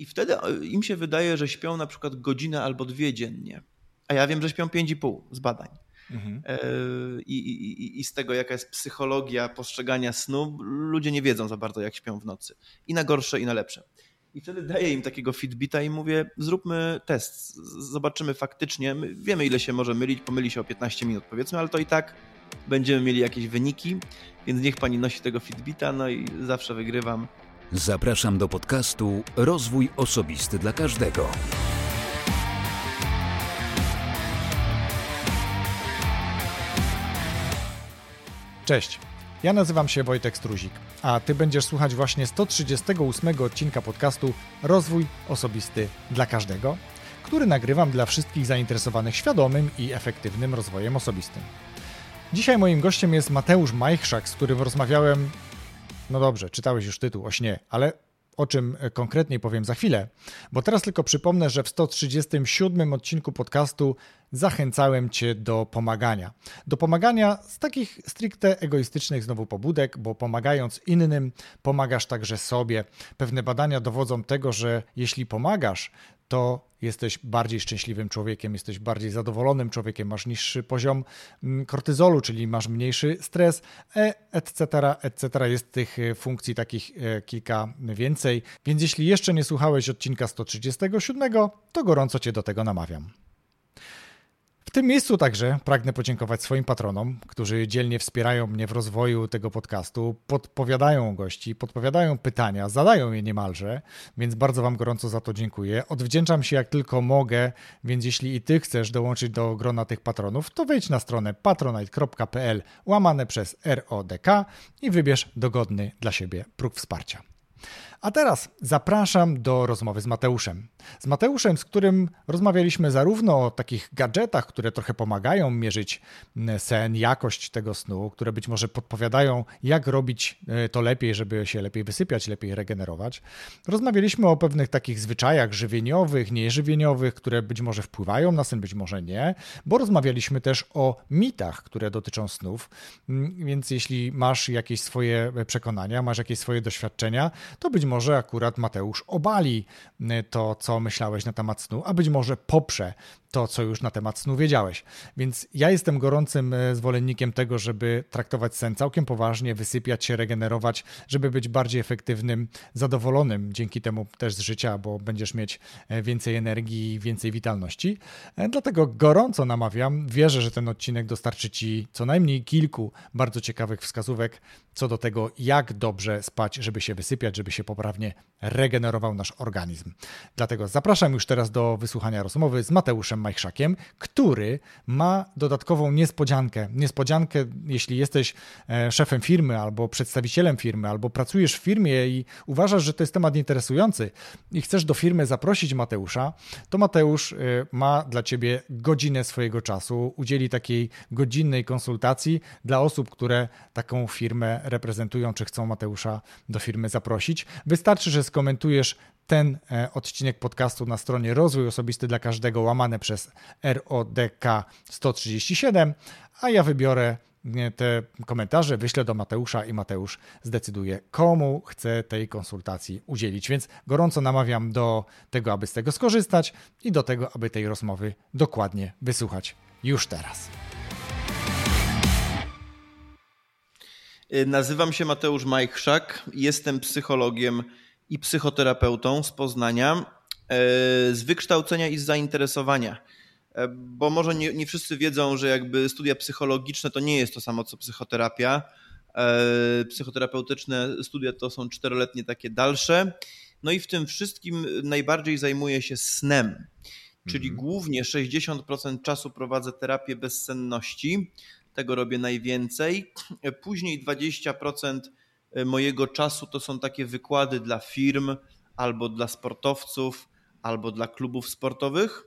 I wtedy im się wydaje, że śpią na przykład godzinę albo dwie dziennie. A ja wiem, że śpią 5,5 z badań. Mhm. I, i, I z tego, jaka jest psychologia postrzegania snu, ludzie nie wiedzą za bardzo, jak śpią w nocy. I na gorsze, i na lepsze. I wtedy daję im takiego Fitbita i mówię, zróbmy test, zobaczymy faktycznie. My wiemy, ile się może mylić, pomyli się o 15 minut powiedzmy, ale to i tak będziemy mieli jakieś wyniki, więc niech pani nosi tego Fitbita, no i zawsze wygrywam. Zapraszam do podcastu Rozwój Osobisty dla Każdego. Cześć. Ja nazywam się Wojtek Struzik, a Ty będziesz słuchać właśnie 138 odcinka podcastu Rozwój Osobisty dla Każdego, który nagrywam dla wszystkich zainteresowanych świadomym i efektywnym rozwojem osobistym. Dzisiaj moim gościem jest Mateusz Majchrzak, z którym rozmawiałem. No dobrze, czytałeś już tytuł o śnie, ale o czym konkretniej powiem za chwilę, bo teraz tylko przypomnę, że w 137 odcinku podcastu zachęcałem Cię do pomagania. Do pomagania z takich stricte egoistycznych znowu pobudek, bo pomagając innym, pomagasz także sobie. Pewne badania dowodzą tego, że jeśli pomagasz, to jesteś bardziej szczęśliwym człowiekiem, jesteś bardziej zadowolonym człowiekiem, masz niższy poziom mm, kortyzolu, czyli masz mniejszy stres, etc., etc. Jest tych e, funkcji takich e, kilka więcej. Więc jeśli jeszcze nie słuchałeś odcinka 137, to gorąco Cię do tego namawiam. W tym miejscu także pragnę podziękować swoim patronom, którzy dzielnie wspierają mnie w rozwoju tego podcastu, podpowiadają gości, podpowiadają pytania, zadają je niemalże, więc bardzo Wam gorąco za to dziękuję. Odwdzięczam się jak tylko mogę, więc jeśli i Ty chcesz dołączyć do grona tych patronów, to wejdź na stronę patronite.pl łamane przez RODK i wybierz dogodny dla siebie próg wsparcia. A teraz zapraszam do rozmowy z Mateuszem. Z Mateuszem, z którym rozmawialiśmy zarówno o takich gadżetach, które trochę pomagają mierzyć sen, jakość tego snu, które być może podpowiadają, jak robić e, to lepiej, żeby się lepiej wysypiać, lepiej regenerować. Rozmawialiśmy o pewnych takich zwyczajach żywieniowych, nieżywieniowych, które być może wpływają na sen, być może nie, bo rozmawialiśmy też o mitach, które dotyczą snów. Mm, więc jeśli masz jakieś swoje przekonania, masz jakieś swoje doświadczenia, to być może akurat Mateusz obali y, to, co myślałeś na temat snu, a być może poprze to, co już na temat snu wiedziałeś. Więc ja jestem gorącym y, zwolennikiem tego, żeby traktować sen całkiem poważnie, wysypiać się, regenerować, żeby być bardziej efektywnym, zadowolonym dzięki temu też z życia, bo będziesz mieć y, więcej energii, więcej witalności. Dlatego gorąco namawiam, wierzę, że ten odcinek dostarczy Ci co najmniej kilku bardzo ciekawych wskazówek co do tego, jak dobrze spać, żeby się wysypiać, żeby się poprawnie regenerował nasz organizm. Dlatego zapraszam już teraz do wysłuchania rozmowy z Mateuszem Majchrzakiem, który ma dodatkową niespodziankę. Niespodziankę, jeśli jesteś e, szefem firmy albo przedstawicielem firmy, albo pracujesz w firmie i uważasz, że to jest temat interesujący i chcesz do firmy zaprosić Mateusza, to Mateusz e, ma dla ciebie godzinę swojego czasu, udzieli takiej godzinnej konsultacji dla osób, które taką firmę reprezentują, czy chcą Mateusza do firmy zaprosić. Wystarczy, że skomentujesz ten e, odcinek podcastu na stronie Rozwój Osobisty dla Każdego łamane przez RODK 137, a ja wybiorę e, te komentarze, wyślę do Mateusza i Mateusz zdecyduje, komu chce tej konsultacji udzielić. Więc gorąco namawiam do tego, aby z tego skorzystać i do tego, aby tej rozmowy dokładnie wysłuchać już teraz. Nazywam się Mateusz Majchrzak, jestem psychologiem i psychoterapeutą z Poznania, y, z wykształcenia i z zainteresowania. Y, bo może nie, nie wszyscy wiedzą, że jakby studia psychologiczne to nie jest to samo co psychoterapia. Psychoterapeutyczne studia to są czteroletnie takie dalsze. No i w tym wszystkim najbardziej zajmuję się snem, czyli mhm. głównie 60% czasu prowadzę terapię bezsenności tego robię najwięcej. Później 20% mojego czasu to są takie wykłady dla firm, albo dla sportowców, albo dla klubów sportowych.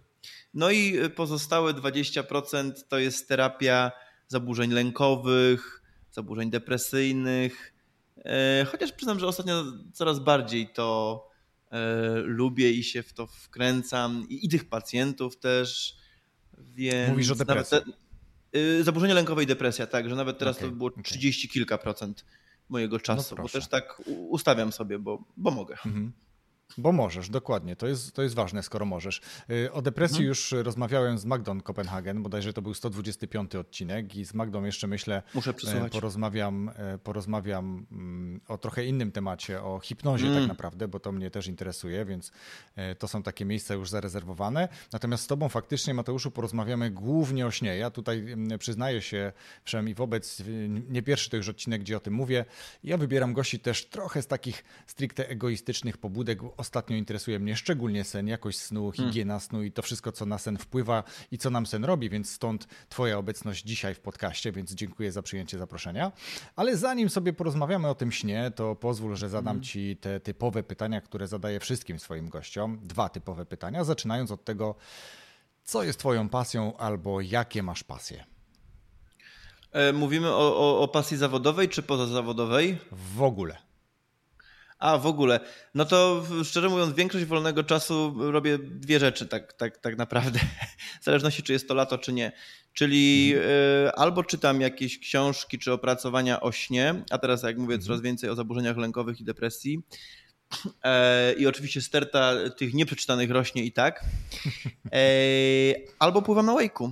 No i pozostałe 20% to jest terapia zaburzeń lękowych, zaburzeń depresyjnych. E, chociaż przyznam, że ostatnio coraz bardziej to e, lubię i się w to wkręcam, i, i tych pacjentów też. Więc Mówisz o depresji. Nawet, Y, zaburzenia lękowe i depresja, tak, że nawet teraz okay, to było okay. 30 kilka procent mojego no czasu, no bo też tak ustawiam sobie, bo, bo mogę. Mhm. Bo możesz, dokładnie. To jest, to jest ważne, skoro możesz. Y, o depresji mhm. już rozmawiałem z Magdą Kopenhagen, bodajże to był 125 odcinek i z Magdą jeszcze myślę, Muszę e, porozmawiam, e, porozmawiam mm, o trochę innym temacie, o hipnozie mm. tak naprawdę, bo to mnie też interesuje, więc to są takie miejsca już zarezerwowane. Natomiast z tobą faktycznie, Mateuszu, porozmawiamy głównie o śnie. Ja tutaj mm, przyznaję się, przynajmniej wobec, nie pierwszy to już odcinek, gdzie o tym mówię. Ja wybieram gości też trochę z takich stricte egoistycznych pobudek, ostatnio interesuje mnie szczególnie sen, jakość snu, hmm. higiena snu i to wszystko, co na sen wpływa i co nam sen robi, więc stąd Twoja obecność dzisiaj w podcaście, więc dziękuję za przyjęcie zaproszenia. Ale zanim sobie porozmawiamy o tym śnie, to pozwól, że zadam hmm. Ci te typowe pytania, które zadaję wszystkim swoim gościom. Dwa typowe pytania, zaczynając od tego, co jest Twoją pasją albo jakie masz pasje? E, mówimy o, o, o pasji zawodowej czy pozazawodowej? W ogóle. A, w ogóle. No to szczerze mówiąc, większość wolnego czasu robię dwie rzeczy tak, tak, tak naprawdę. W zależności, czy jest to lato, czy nie. Czyli y, albo czytam jakieś książki czy opracowania o śnie, a teraz, jak mówię, coraz mhm. więcej o zaburzeniach lękowych i depresji. E, I oczywiście sterta tych nieprzeczytanych rośnie i tak. E, albo pływam na wake'u.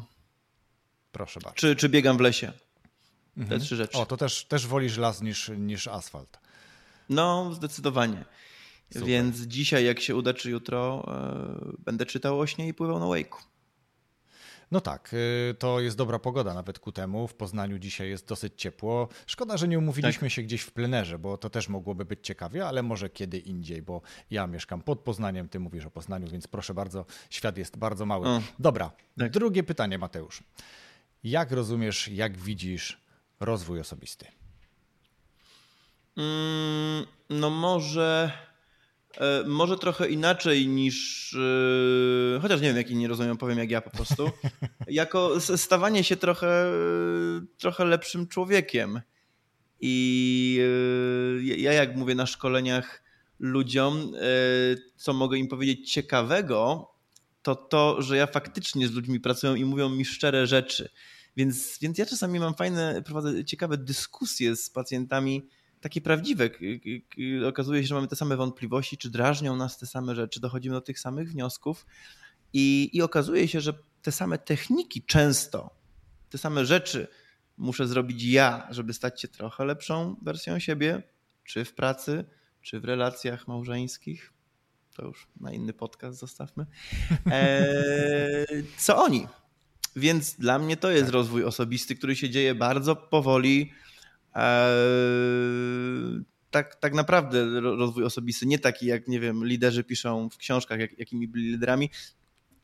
Proszę bardzo. Czy, czy biegam w lesie. Te mhm. trzy rzeczy. O, to też, też wolisz las niż, niż asfalt. No, zdecydowanie. Super. Więc dzisiaj, jak się uda, czy jutro, yy, będę czytał o śnie i pływał na wake'u. No tak, y, to jest dobra pogoda nawet ku temu. W Poznaniu dzisiaj jest dosyć ciepło. Szkoda, że nie umówiliśmy tak. się gdzieś w plenerze, bo to też mogłoby być ciekawie, ale może kiedy indziej, bo ja mieszkam pod Poznaniem, ty mówisz o Poznaniu, więc proszę bardzo, świat jest bardzo mały. O, Dobra, tak. drugie pytanie, Mateusz. Jak rozumiesz, jak widzisz rozwój osobisty? Mm, no może, e, może trochę inaczej niż, e, chociaż nie wiem, jak inni rozumiem, powiem jak ja po prostu, jako stawanie się trochę, trochę lepszym człowiekiem. I e, ja jak mówię na szkoleniach ludziom, co mogę im powiedzieć ciekawego, to to, że ja faktycznie z ludźmi pracuję i mówią mi szczere rzeczy. Więc, więc ja czasami mam fajne, prowadzę ciekawe dyskusje z pacjentami, takie prawdziwe. Okazuje się, że mamy te same wątpliwości, czy drażnią nas te same rzeczy, dochodzimy do tych samych wniosków i, i okazuje się, że te same techniki często, te same rzeczy muszę zrobić ja, żeby stać się trochę lepszą wersją siebie, czy w pracy, czy w relacjach małżeńskich. To już na inny podcast zostawmy. Eee, co oni? Więc dla mnie to jest tak. rozwój osobisty, który się dzieje bardzo powoli, tak, tak naprawdę rozwój osobisty, nie taki jak, nie wiem, liderzy piszą w książkach, jak, jakimi byli liderami.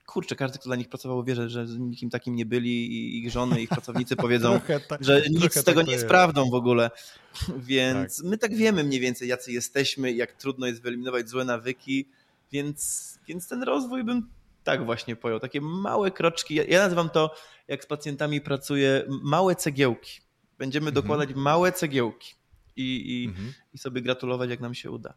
Kurczę, każdy, kto dla nich pracował, wie, że nikim takim nie byli i ich żony, ich pracownicy powiedzą, tak, że nic z tego tak nie jest prawdą w ogóle. Więc tak. my tak wiemy mniej więcej, jacy jesteśmy, jak trudno jest wyeliminować złe nawyki, więc, więc ten rozwój bym tak właśnie pojął. Takie małe kroczki. Ja, ja nazywam to, jak z pacjentami pracuję, małe cegiełki Będziemy mhm. dokładać małe cegiełki i, i, mhm. i sobie gratulować, jak nam się uda.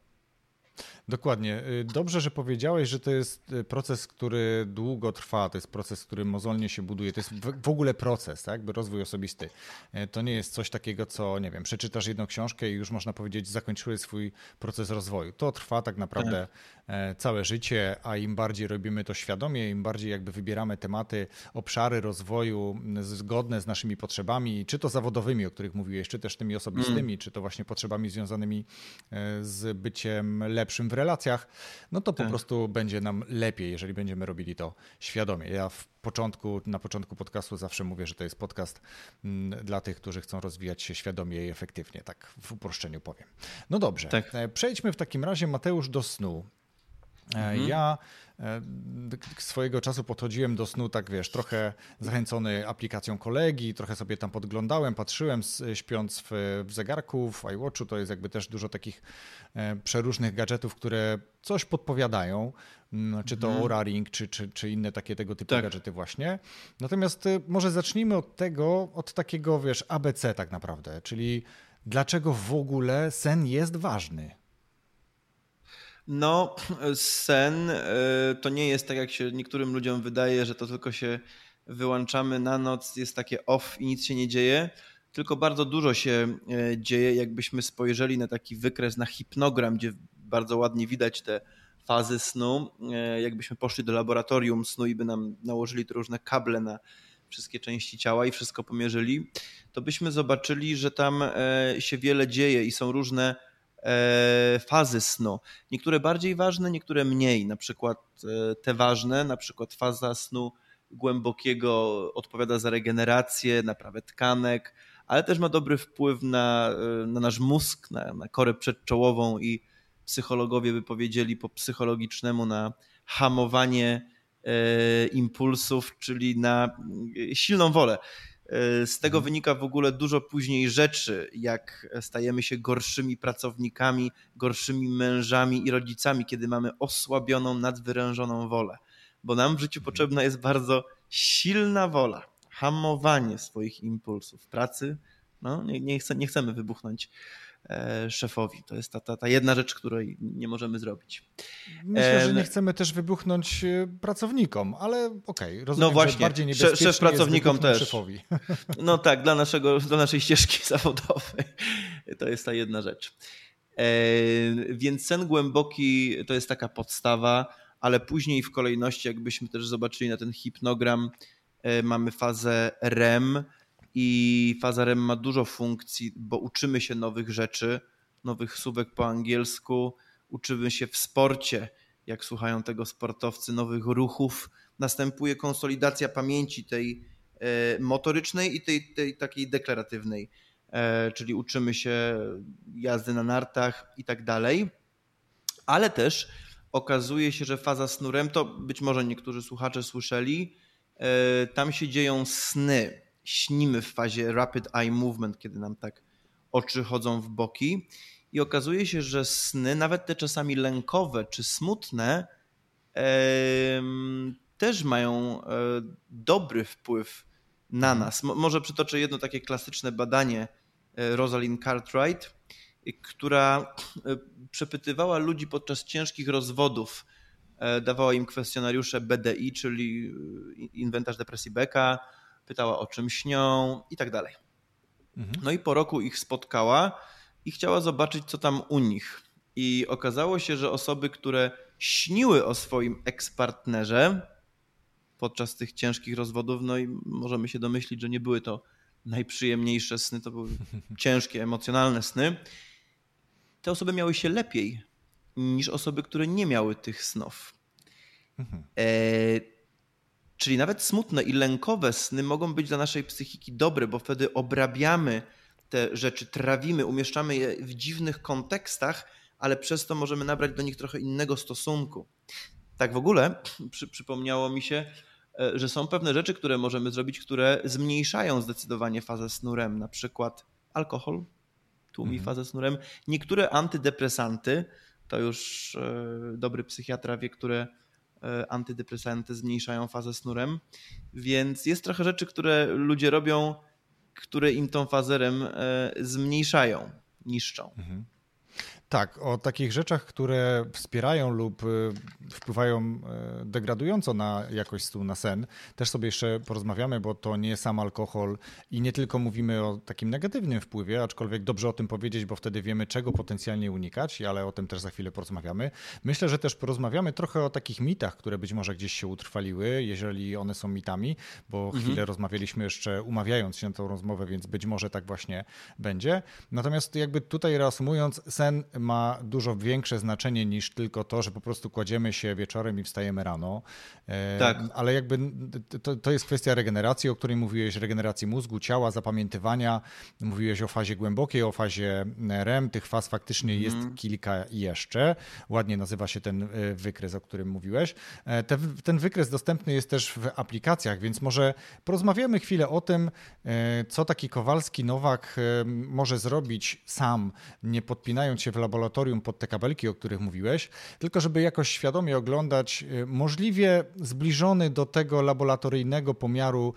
Dokładnie. Y, dobrze, że powiedziałeś, że to jest y, proces, który długo trwa, to jest proces, który mozolnie się buduje. To jest w ogóle proces, tak? jakby rozwój osobisty. Y, to nie jest coś takiego, co, nie wiem, przeczytasz jedną książkę i już można powiedzieć, zakończyłeś swój proces rozwoju. To trwa tak naprawdę tak. Całe życie, a im bardziej robimy to świadomie, im bardziej jakby wybieramy tematy, obszary rozwoju zgodne z naszymi potrzebami, czy to zawodowymi, o których mówiłeś, czy też tymi osobistymi, mm. czy to właśnie potrzebami związanymi e, z byciem lepszym w relacjach, no to tak. po prostu będzie nam lepiej, jeżeli będziemy robili to świadomie. Ja w początku, na początku podcastu zawsze mówię, że to jest podcast dla tych, którzy chcą rozwijać się świadomie i efektywnie, tak w uproszczeniu powiem. No dobrze, tak. E, przejdźmy w takim razie, Mateusz, do snu. E, mhm. Ja e, swojego czasu podchodziłem do snu, tak wiesz, trochę zachęcony aplikacją kolegi, trochę sobie tam podglądałem, patrzyłem śpiąc w, w zegarku, w iWatchu, to jest jakby też dużo takich e, przeróżnych gadżetów, które coś podpowiadają, czy to mhm. Aura Ring, czy, czy, czy inne takie tego typu tak. gadżety właśnie. Natomiast może zacznijmy od tego, od takiego, wiesz, ABC tak naprawdę, czyli dlaczego w ogóle sen jest ważny? No, sen e, to nie jest tak, jak się niektórym ludziom wydaje, że to tylko się wyłączamy na noc, jest takie off i nic się nie dzieje. Tylko bardzo dużo się e, dzieje, jakbyśmy spojrzeli na taki wykres, na hipnogram, gdzie bardzo ładnie widać te fazy snu. Jakbyśmy poszli do laboratorium snu i by nam nałożyli te różne kable na wszystkie części ciała i wszystko pomierzyli, to byśmy zobaczyli, że tam się wiele dzieje i są różne fazy snu. Niektóre bardziej ważne, niektóre mniej. Na przykład te ważne, na przykład faza snu głębokiego odpowiada za regenerację, naprawę tkanek, ale też ma dobry wpływ na, na nasz mózg, na, na korę przedczołową i psychologowie by powiedzieli po psychologicznemu na hamowanie e, impulsów, czyli na silną wolę. E, z tego mhm. wynika w ogóle dużo później rzeczy, jak stajemy się gorszymi pracownikami, gorszymi mężami i rodzicami, kiedy mamy osłabioną, nadwyrężoną wolę bo nam w życiu potrzebna jest bardzo silna wola, hamowanie swoich impulsów pracy. No, nie, nie, chce, nie chcemy wybuchnąć szefowi. To jest ta, ta, ta jedna rzecz, której nie możemy zrobić. Myślę, że nie chcemy też wybuchnąć e, pracownikom, ale okej, okay, rozumiem, no właśnie, bardziej niebezpiecznie szef pracownikom też. Szefowi. No tak, dla, naszego, dla naszej ścieżki zawodowej to jest ta jedna rzecz. E, więc sen głęboki to jest taka podstawa ale później w kolejności, jakbyśmy też zobaczyli na ten hipnogram, e, mamy fazę REM i faza REM ma dużo funkcji, bo uczymy się nowych rzeczy, nowych słówek po angielsku, uczymy się w sporcie, jak słuchają tego sportowcy, nowych ruchów. Następuje konsolidacja pamięci tej e, motorycznej i tej, tej takiej deklaratywnej, e, czyli uczymy się jazdy na nartach i tak dalej, ale też okazuje się, że faza snu REM, to być może niektórzy słuchacze słyszeli, e, tam się dzieją sny. Śnimy w fazie rapid eye movement, kiedy nam tak oczy chodzą w boki. I okazuje się, że sny, nawet te czasami lękowe czy smutne, też mają e, dobry wpływ na mhm. nas. Może przytoczę jedno takie klasyczne badanie e, Rosalind Cartwright, która e, przepytywała ludzi podczas ciężkich rozwodów. Dawała im kwestionariusze BDI, czyli inwentarz depresji Becka, pytała o czym śnią i tak dalej. Mhm. No i po roku ich spotkała i chciała zobaczyć, co tam u nich. I okazało się, że osoby, które śniły o swoim ekspartnerze podczas tych ciężkich rozwodów, no i możemy się domyślić, że nie były to najprzyjemniejsze sny, to były ciężkie, emocjonalne sny te osoby miały się lepiej niż osoby, które nie miały tych snów. Mhm. E, czyli nawet smutne i lękowe sny mogą być dla naszej psychiki dobre, bo wtedy obrabiamy te rzeczy, trawimy, umieszczamy je w dziwnych kontekstach, ale przez to możemy nabrać do nich trochę innego stosunku. Tak w ogóle przy, przypomniało mi się, e, że są pewne rzeczy, które możemy zrobić, które zmniejszają zdecydowanie fazę snurem, na przykład alkohol, tłumi mhm. fazę snurem. Niektóre antydepresanty, to już e, dobry psychiatra wie, które antydepresanty zmniejszają fazę snurem, więc jest trochę rzeczy, które ludzie robią, które im tą fazę REM e, zmniejszają, niszczą. Mhm. Tak, o takich rzeczach, które wspierają lub y, wpływają y, degradująco na jakość snu, na sen, też sobie jeszcze porozmawiamy, bo to nie sam alkohol i nie tylko mówimy o takim negatywnym wpływie, aczkolwiek dobrze o tym powiedzieć, bo wtedy wiemy, czego potencjalnie unikać, ale o tym też za chwilę porozmawiamy. Myślę, że też porozmawiamy trochę o takich mitach, które być może gdzieś się utrwaliły, jeżeli one są mitami, bo mhm. chwilę rozmawialiśmy jeszcze umawiając się na tą rozmowę, więc być może tak właśnie będzie. Natomiast jakby tutaj reasumując, sen ma dużo większe znaczenie niż tylko to, że po prostu kładziemy się wieczorem i wstajemy rano. E, tak. Ale jakby to, to jest kwestia regeneracji, o której mówiłeś, regeneracji mózgu, ciała, zapamiętywania. Mówiłeś o fazie głębokiej, o fazie REM. Tych faz faktycznie jest mm. kilka jeszcze. Ładnie nazywa się ten e, wykres, o którym mówiłeś. E, te, ten wykres dostępny jest też w aplikacjach, więc może porozmawiamy chwilę o tym, co taki Kowalski Nowak może zrobić sam, nie podpinając się w laboratorium pod te kabelki, o których mówiłeś, tylko żeby jakoś świadomie oglądać y, możliwie zbliżony do tego laboratoryjnego pomiaru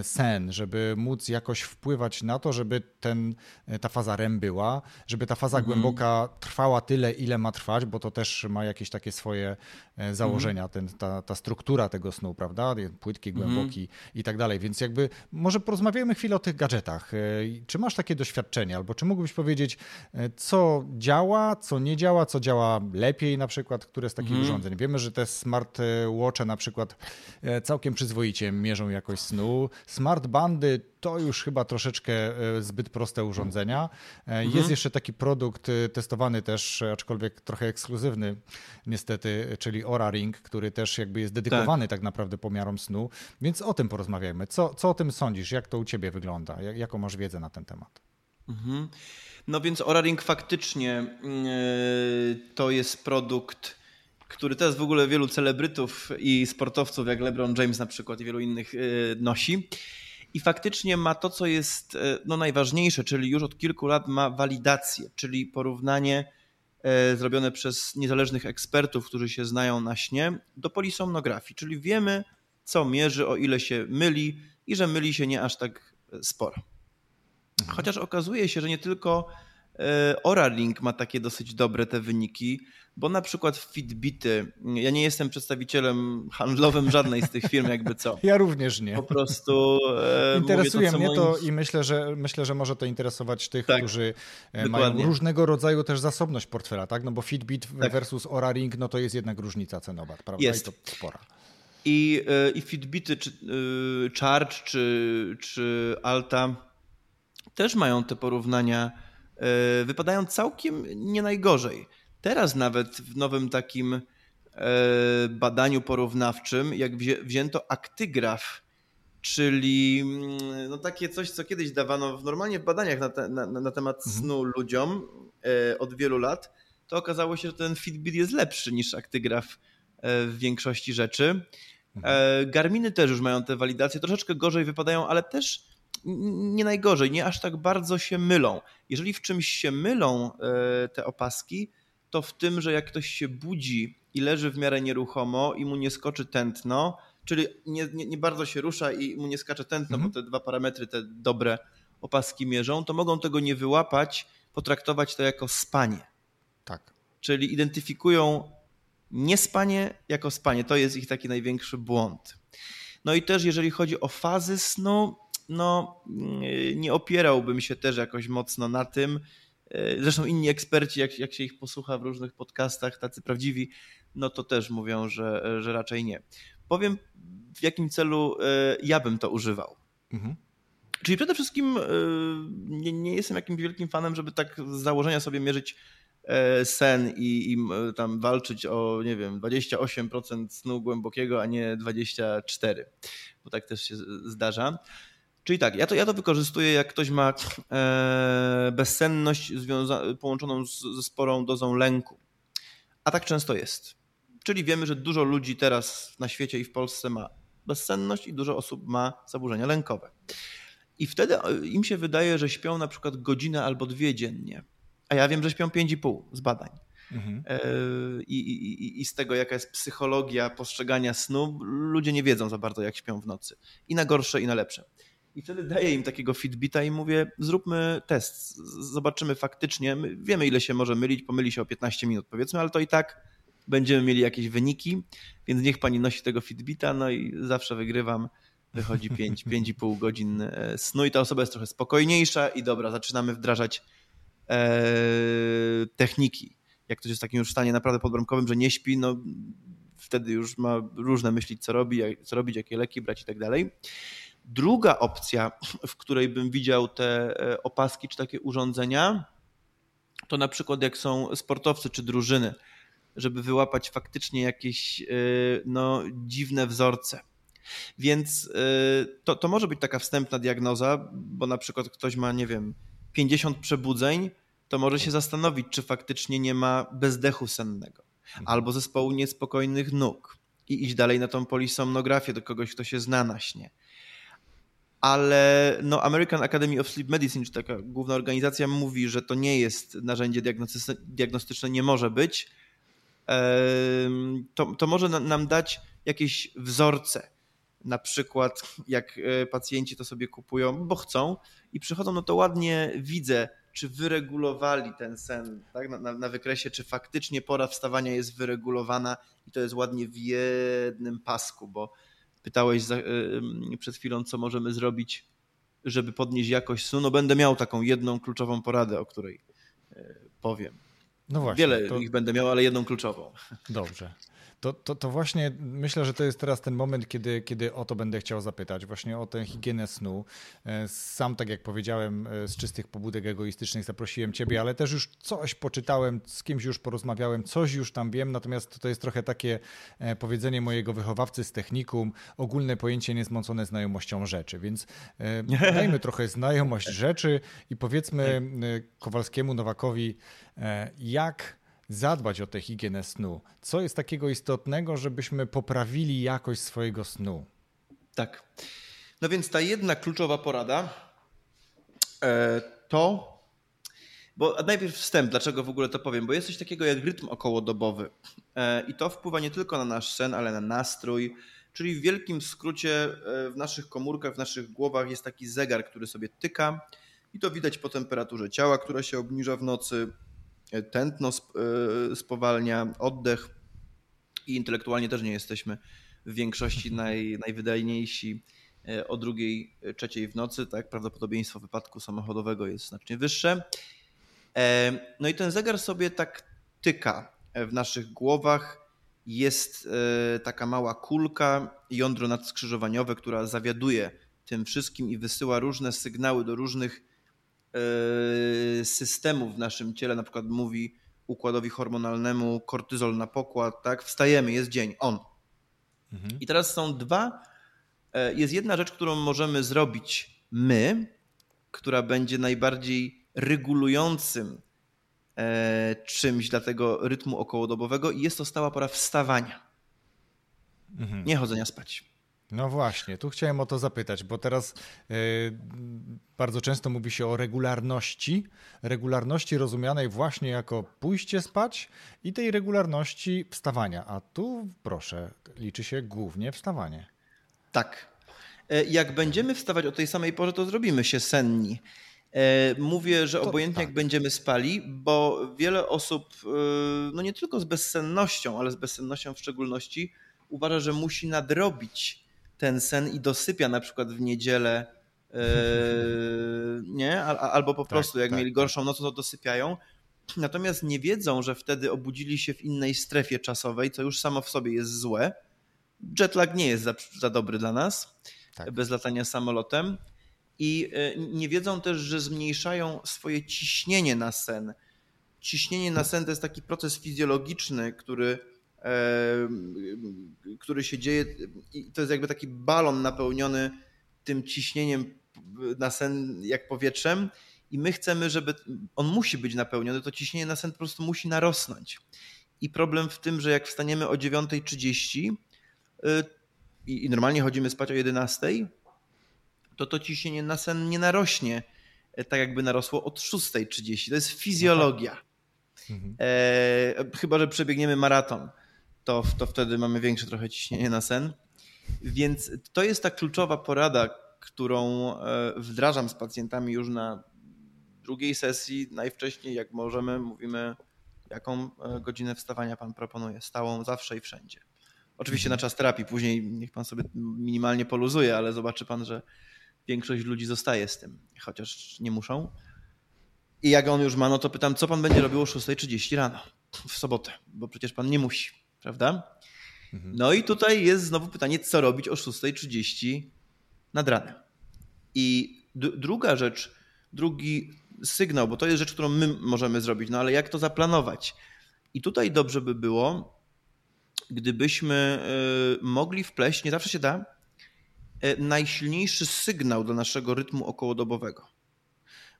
y, sen, żeby móc jakoś wpływać na to, żeby ten, y, ta faza REM była, żeby ta faza mhm. głęboka trwała tyle, ile ma trwać, bo to też ma jakieś takie swoje założenia, mhm. ten, ta, ta struktura tego snu, prawda? Płytki, mhm. głęboki mhm. i tak dalej. Więc jakby może porozmawiajmy chwilę o tych gadżetach. Czy masz takie doświadczenie, albo czy mógłbyś powiedzieć, co działa, działa, co nie działa, co działa lepiej na przykład, które z takich mhm. urządzeń. Wiemy, że te smart watche na przykład e, całkiem przyzwoicie mierzą jakość snu. Smart bandy to już chyba troszeczkę e, zbyt proste urządzenia. Mhm. Jest jeszcze taki produkt testowany też, aczkolwiek trochę ekskluzywny niestety, czyli Ora Ring, który też jakby jest dedykowany tak, tak naprawdę pomiarom snu. Więc o tym porozmawiajmy. Co, co o tym sądzisz? Jak to u ciebie wygląda? Jak, jaką masz wiedzę na ten temat? Mhm. No więc Oraring faktycznie yy, to jest produkt, który teraz w ogóle wielu celebrytów i sportowców, jak LeBron James na przykład i wielu innych yy, nosi. I faktycznie ma to, co jest yy, no, najważniejsze, czyli już od kilku lat ma walidację, czyli porównanie zrobione przez niezależnych ekspertów, którzy się znają na śnie, do polisomnografii, czyli wiemy, co mierzy, o ile się myli i że myli się nie aż tak sporo. Chociaż okazuje się, że nie tylko e, Oralink ma takie dosyć dobre te wyniki, bo na przykład Fitbity, ja nie jestem przedstawicielem handlowym żadnej z tych firm, jakby co. Ja również nie. Po prostu e, Interesuje to, mnie moim... to i myślę, że myślę, że może to interesować tych, tak, którzy e, dokładnie. mają różnego rodzaju też zasobność portfela, tak? No bo Fitbit tak. versus Oraring, no to jest jednak różnica cenowa, prawda? Jest. I to spora. I, i Fitbity, czy Charge, czy, czy Alta też mają te porównania, e, wypadają całkiem nie najgorzej. Teraz nawet w nowym takim e, badaniu porównawczym, jak wzięto aktygraf, czyli mm, no takie coś, co kiedyś dawano normalnie w badaniach na, te, na, na temat mhm. snu ludziom e, od wielu lat, to okazało się, że ten Fitbit jest lepszy niż aktygraf w większości rzeczy. Mhm. Garminy też już mają te walidacje, troszeczkę gorzej wypadają, ale też nie najgorzej, nie aż tak bardzo się mylą. Jeżeli w czymś się mylą e, te opaski, to w tym, że jak ktoś się budzi i leży w miarę nieruchomo i mu nie skoczy tętno, czyli nie, nie, nie bardzo się rusza i mu nie skacze tętno, mhm. bo te dwa parametry, te dobre opaski mierzą, to mogą tego nie wyłapać, potraktować to jako spanie. Tak. Czyli identyfikują niespanie jako spanie. To jest ich taki największy błąd. No i też jeżeli chodzi o fazy snu, no nie opierałbym się też jakoś mocno na tym. E, zresztą inni eksperci, jak, jak się ich posłucha w różnych podcastach, tacy prawdziwi, no to też mówią, że, że raczej nie. Powiem, w jakim celu e, ja bym to używał. Mhm. Czyli przede wszystkim e, nie, nie, jestem jakimś wielkim fanem, żeby tak z założenia sobie mierzyć sen i, i tam walczyć o, nie wiem, 28% snu głębokiego, a nie 24%, bo tak też się zdarza. Czyli tak, ja to, ja to wykorzystuję, jak ktoś ma e, bezsenność związa- połączoną z, ze sporą dozą lęku. A tak często jest. Czyli wiemy, że dużo ludzi teraz na świecie i w Polsce ma bezsenność i dużo osób ma zaburzenia lękowe. I wtedy e, im się wydaje, że śpią na przykład godzinę albo dwie dziennie. A ja wiem, że śpią pięć i pół z badań. Mhm. E, I, i, I z tego, jaka jest psychologia postrzegania snu, ludzie nie wiedzą za bardzo, jak śpią w nocy. I na gorsze, i na lepsze. I wtedy daję im takiego Fitbita i mówię, zróbmy test, zobaczymy faktycznie, My wiemy ile się może mylić, pomyli się o 15 minut powiedzmy, ale to i tak będziemy mieli jakieś wyniki, więc niech pani nosi tego Fitbita, no i zawsze wygrywam, wychodzi 5, 5,5 godzin e, snu i ta osoba jest trochę spokojniejsza i dobra, zaczynamy wdrażać e, techniki. Jak ktoś jest w takim już stanie naprawdę podbramkowym, że nie śpi, no wtedy już ma różne myśli, co robi, co robić, jakie leki brać i tak dalej. Druga opcja, w której bym widział te e, opaski czy takie urządzenia, to na przykład jak są sportowcy czy drużyny, żeby wyłapać faktycznie jakieś e, no, dziwne wzorce. Więc e, to, to może być taka wstępna diagnoza, bo na przykład ktoś ma, nie wiem, 50 przebudzeń, to może się zastanowić, czy faktycznie nie ma bezdechu sennego albo zespołu niespokojnych nóg i iść dalej na tą polisomnografię do kogoś, kto się zna na śnie ale no American Academy of Sleep Medicine, czy taka główna organizacja, mówi, że to nie jest narzędzie diagnostyczne, nie może być. To, to może nam dać jakieś wzorce. Na przykład, jak e, pacjenci to sobie kupują, bo chcą i przychodzą, no to ładnie widzę, czy wyregulowali ten sen tak? na, na, na wykresie, czy faktycznie pora wstawania jest wyregulowana i to jest ładnie w jednym pasku, bo Pytałeś za, przed chwilą, co możemy zrobić, żeby podnieść jakość snu. No będę miał taką jedną kluczową poradę, o której e, powiem. No właśnie. Wiele to... ich będę miał, ale jedną kluczową. Dobrze. To, to, to właśnie myślę, że to jest teraz ten moment, kiedy, kiedy o to będę chciał zapytać, właśnie o tę higienę snu. E, sam, tak jak powiedziałem, e, z czystych pobudek egoistycznych zaprosiłem Ciebie, ale też już coś poczytałem, z kimś już porozmawiałem, coś już tam wiem, natomiast to jest trochę takie e, powiedzenie mojego wychowawcy z technikum, ogólne pojęcie niezmącone znajomością rzeczy, więc dajmy trochę znajomość rzeczy i powiedzmy Kowalskiemu, Nowakowi, jak zadbać o tę higienę snu? Co jest takiego istotnego, żebyśmy poprawili jakość swojego snu? Tak. No więc ta jedna kluczowa porada e, to. Bo najpierw wstęp, dlaczego w ogóle to powiem? Bo jest coś takiego jak rytm okołodobowy. E, I to wpływa nie tylko na nasz sen, ale na nastrój. Czyli w wielkim skrócie e, w naszych komórkach, w naszych głowach jest taki zegar, który sobie tyka. I to widać po temperaturze ciała, która się obniża w nocy, tętno e, spowalnia, oddech i intelektualnie też nie jesteśmy w większości naj, najwydajniejsi e, o drugiej, e, trzeciej w nocy, tak, prawdopodobieństwo wypadku samochodowego jest znacznie wyższe. No i ten zegar sobie tak tyka w naszych głowach. Jest taka mała kulka, jądro nadskrzyżowaniowe, która zawiaduje tym wszystkim i wysyła różne sygnały do różnych E, systemów w naszym ciele, na przykład mówi układowi hormonalnemu kortyzol na pokład, tak? Wstajemy, jest dzień, on. Mhm. I teraz są dwa, e, jest jedna rzecz, którą możemy zrobić my, która będzie najbardziej regulującym e, czymś dla tego rytmu okołodobowego i jest to stała pora wstawania. Mhm. Nie chodzenia spać. No właśnie, tu chciałem o to zapytać, bo teraz yy, bardzo często mówi się o regularności, regularności rozumianej właśnie jako pójście spać i tej regularności wstawania, a tu proszę, liczy się głównie wstawanie. Tak. E, jak będziemy wstawać o tej samej porze, to zrobimy się senni. E, mówię, że obojętnie tak. jak będziemy spali, bo wiele osób, no nie tylko z bezsennością, ale z bezsennością w szczególności, uważa, że musi nadrobić ten sen i dosypia na przykład w niedzielę, yy, nie? Albo po tak, prostu jak tak, mieli tak. gorszą noc, to dosypiają. Natomiast nie wiedzą, że wtedy obudzili się w innej strefie czasowej, co już samo w sobie jest złe. Jetlag nie jest za, za dobry dla nas, tak. bez latania samolotem. I e, nie wiedzą też, że zmniejszają swoje ciśnienie na sen. Ciśnienie na sen to jest taki proces fizjologiczny, który który się dzieje i to jest jakby taki balon napełniony tym ciśnieniem na sen jak powietrzem i my chcemy, żeby on musi być napełniony, to ciśnienie na sen po prostu musi narosnąć. I problem w tym, że jak wstaniemy o 9.30 y, i normalnie chodzimy spać o 11, to to ciśnienie na sen nie narośnie e, tak jakby narosło od 6.30. To jest fizjologia. Mhm. E, chyba, że przebiegniemy maraton to, to wtedy mamy większe trochę ciśnienie na sen. Więc to jest ta kluczowa porada, którą e, wdrażam z pacjentami już na drugiej sesji. Najwcześniej, jak możemy, mówimy, jaką e, godzinę wstawania pan proponuje. Stałą zawsze i wszędzie. Oczywiście na czas terapii, później niech pan sobie minimalnie poluzuje, ale zobaczy pan, że większość ludzi zostaje z tym, chociaż nie muszą. I jak on już ma, no to pytam, co pan będzie robił o 6.30 rano w sobotę, bo przecież pan nie musi prawda? Mhm. No i tutaj jest znowu pytanie, co robić o 6.30 nad ranem. I druga rzecz, drugi sygnał, bo to jest rzecz, którą my możemy zrobić, no ale jak to zaplanować? I tutaj dobrze by było, gdybyśmy y, mogli wpleść, nie zawsze się da, y, najsilniejszy sygnał do naszego rytmu okołodobowego.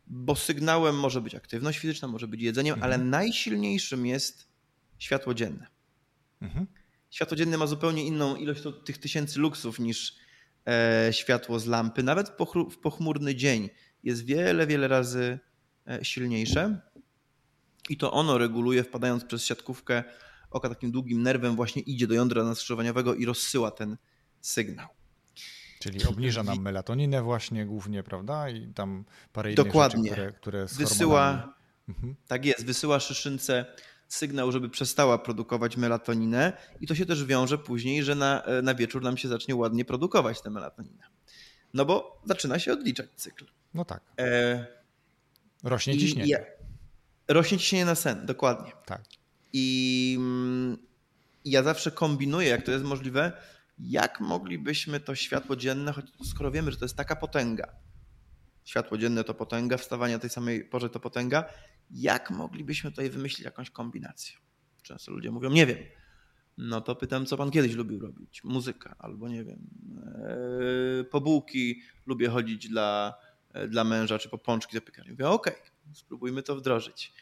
Bo sygnałem może być aktywność fizyczna, może być jedzeniem, mhm. ale najsilniejszym jest światło dzienne. Mhm. Światło dzienne ma zupełnie inną ilość tych tysięcy luksów niż e, światło z lampy. Nawet w pochmurny dzień jest wiele, wiele razy e, silniejsze. I to ono reguluje, wpadając przez siatkówkę oka takim długim nerwem, właśnie idzie do jądra naskrzyżowaniowego i rozsyła ten sygnał. Czyli obniża nam melatoninę właśnie głównie, prawda? I tam parę innych Dokładnie. które, które wysyła, mhm. Tak jest, wysyła szyszynce sygnał, żeby przestała produkować melatoninę i to się też wiąże później, że na, na wieczór nam się zacznie ładnie produkować tę melatoninę. No bo zaczyna się odliczać cykl. No tak. E... Rośnie ciśnienie. Rośnie ciśnienie na sen, dokładnie. Tak. I mm, ja zawsze kombinuję, jak to jest możliwe, jak moglibyśmy to światło dzienne, choć skoro wiemy, że to jest taka potęga, światło dzienne to potęga, wstawanie o tej samej porze to potęga, jak moglibyśmy tutaj wymyślić jakąś kombinację? Często ludzie mówią, nie wiem. No to pytam, co pan kiedyś lubił robić? Muzyka, albo nie wiem, yy, po bułki lubię chodzić dla, yy, dla męża, czy po pączki do piekarni. Mówię, okej, okay, spróbujmy to wdrożyć.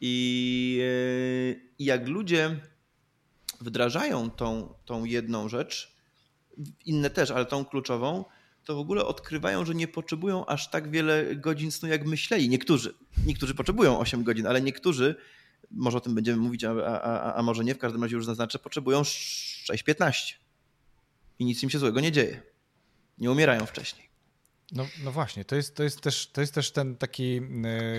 I, yy, jak ludzie wdrażają tą, tą jedną rzecz, inne też, ale tą kluczową, to w ogóle odkrywają, że nie potrzebują aż tak wiele godzin snu, jak myśleli. Niektórzy. Niektórzy potrzebują 8 godzin, ale niektórzy, może o tym będziemy mówić, a, a, a może nie, w każdym razie już zaznaczę, potrzebują 6-15. I nic im się złego nie dzieje. Nie umierają wcześniej. No, no właśnie, to jest, to, jest też, to jest też ten taki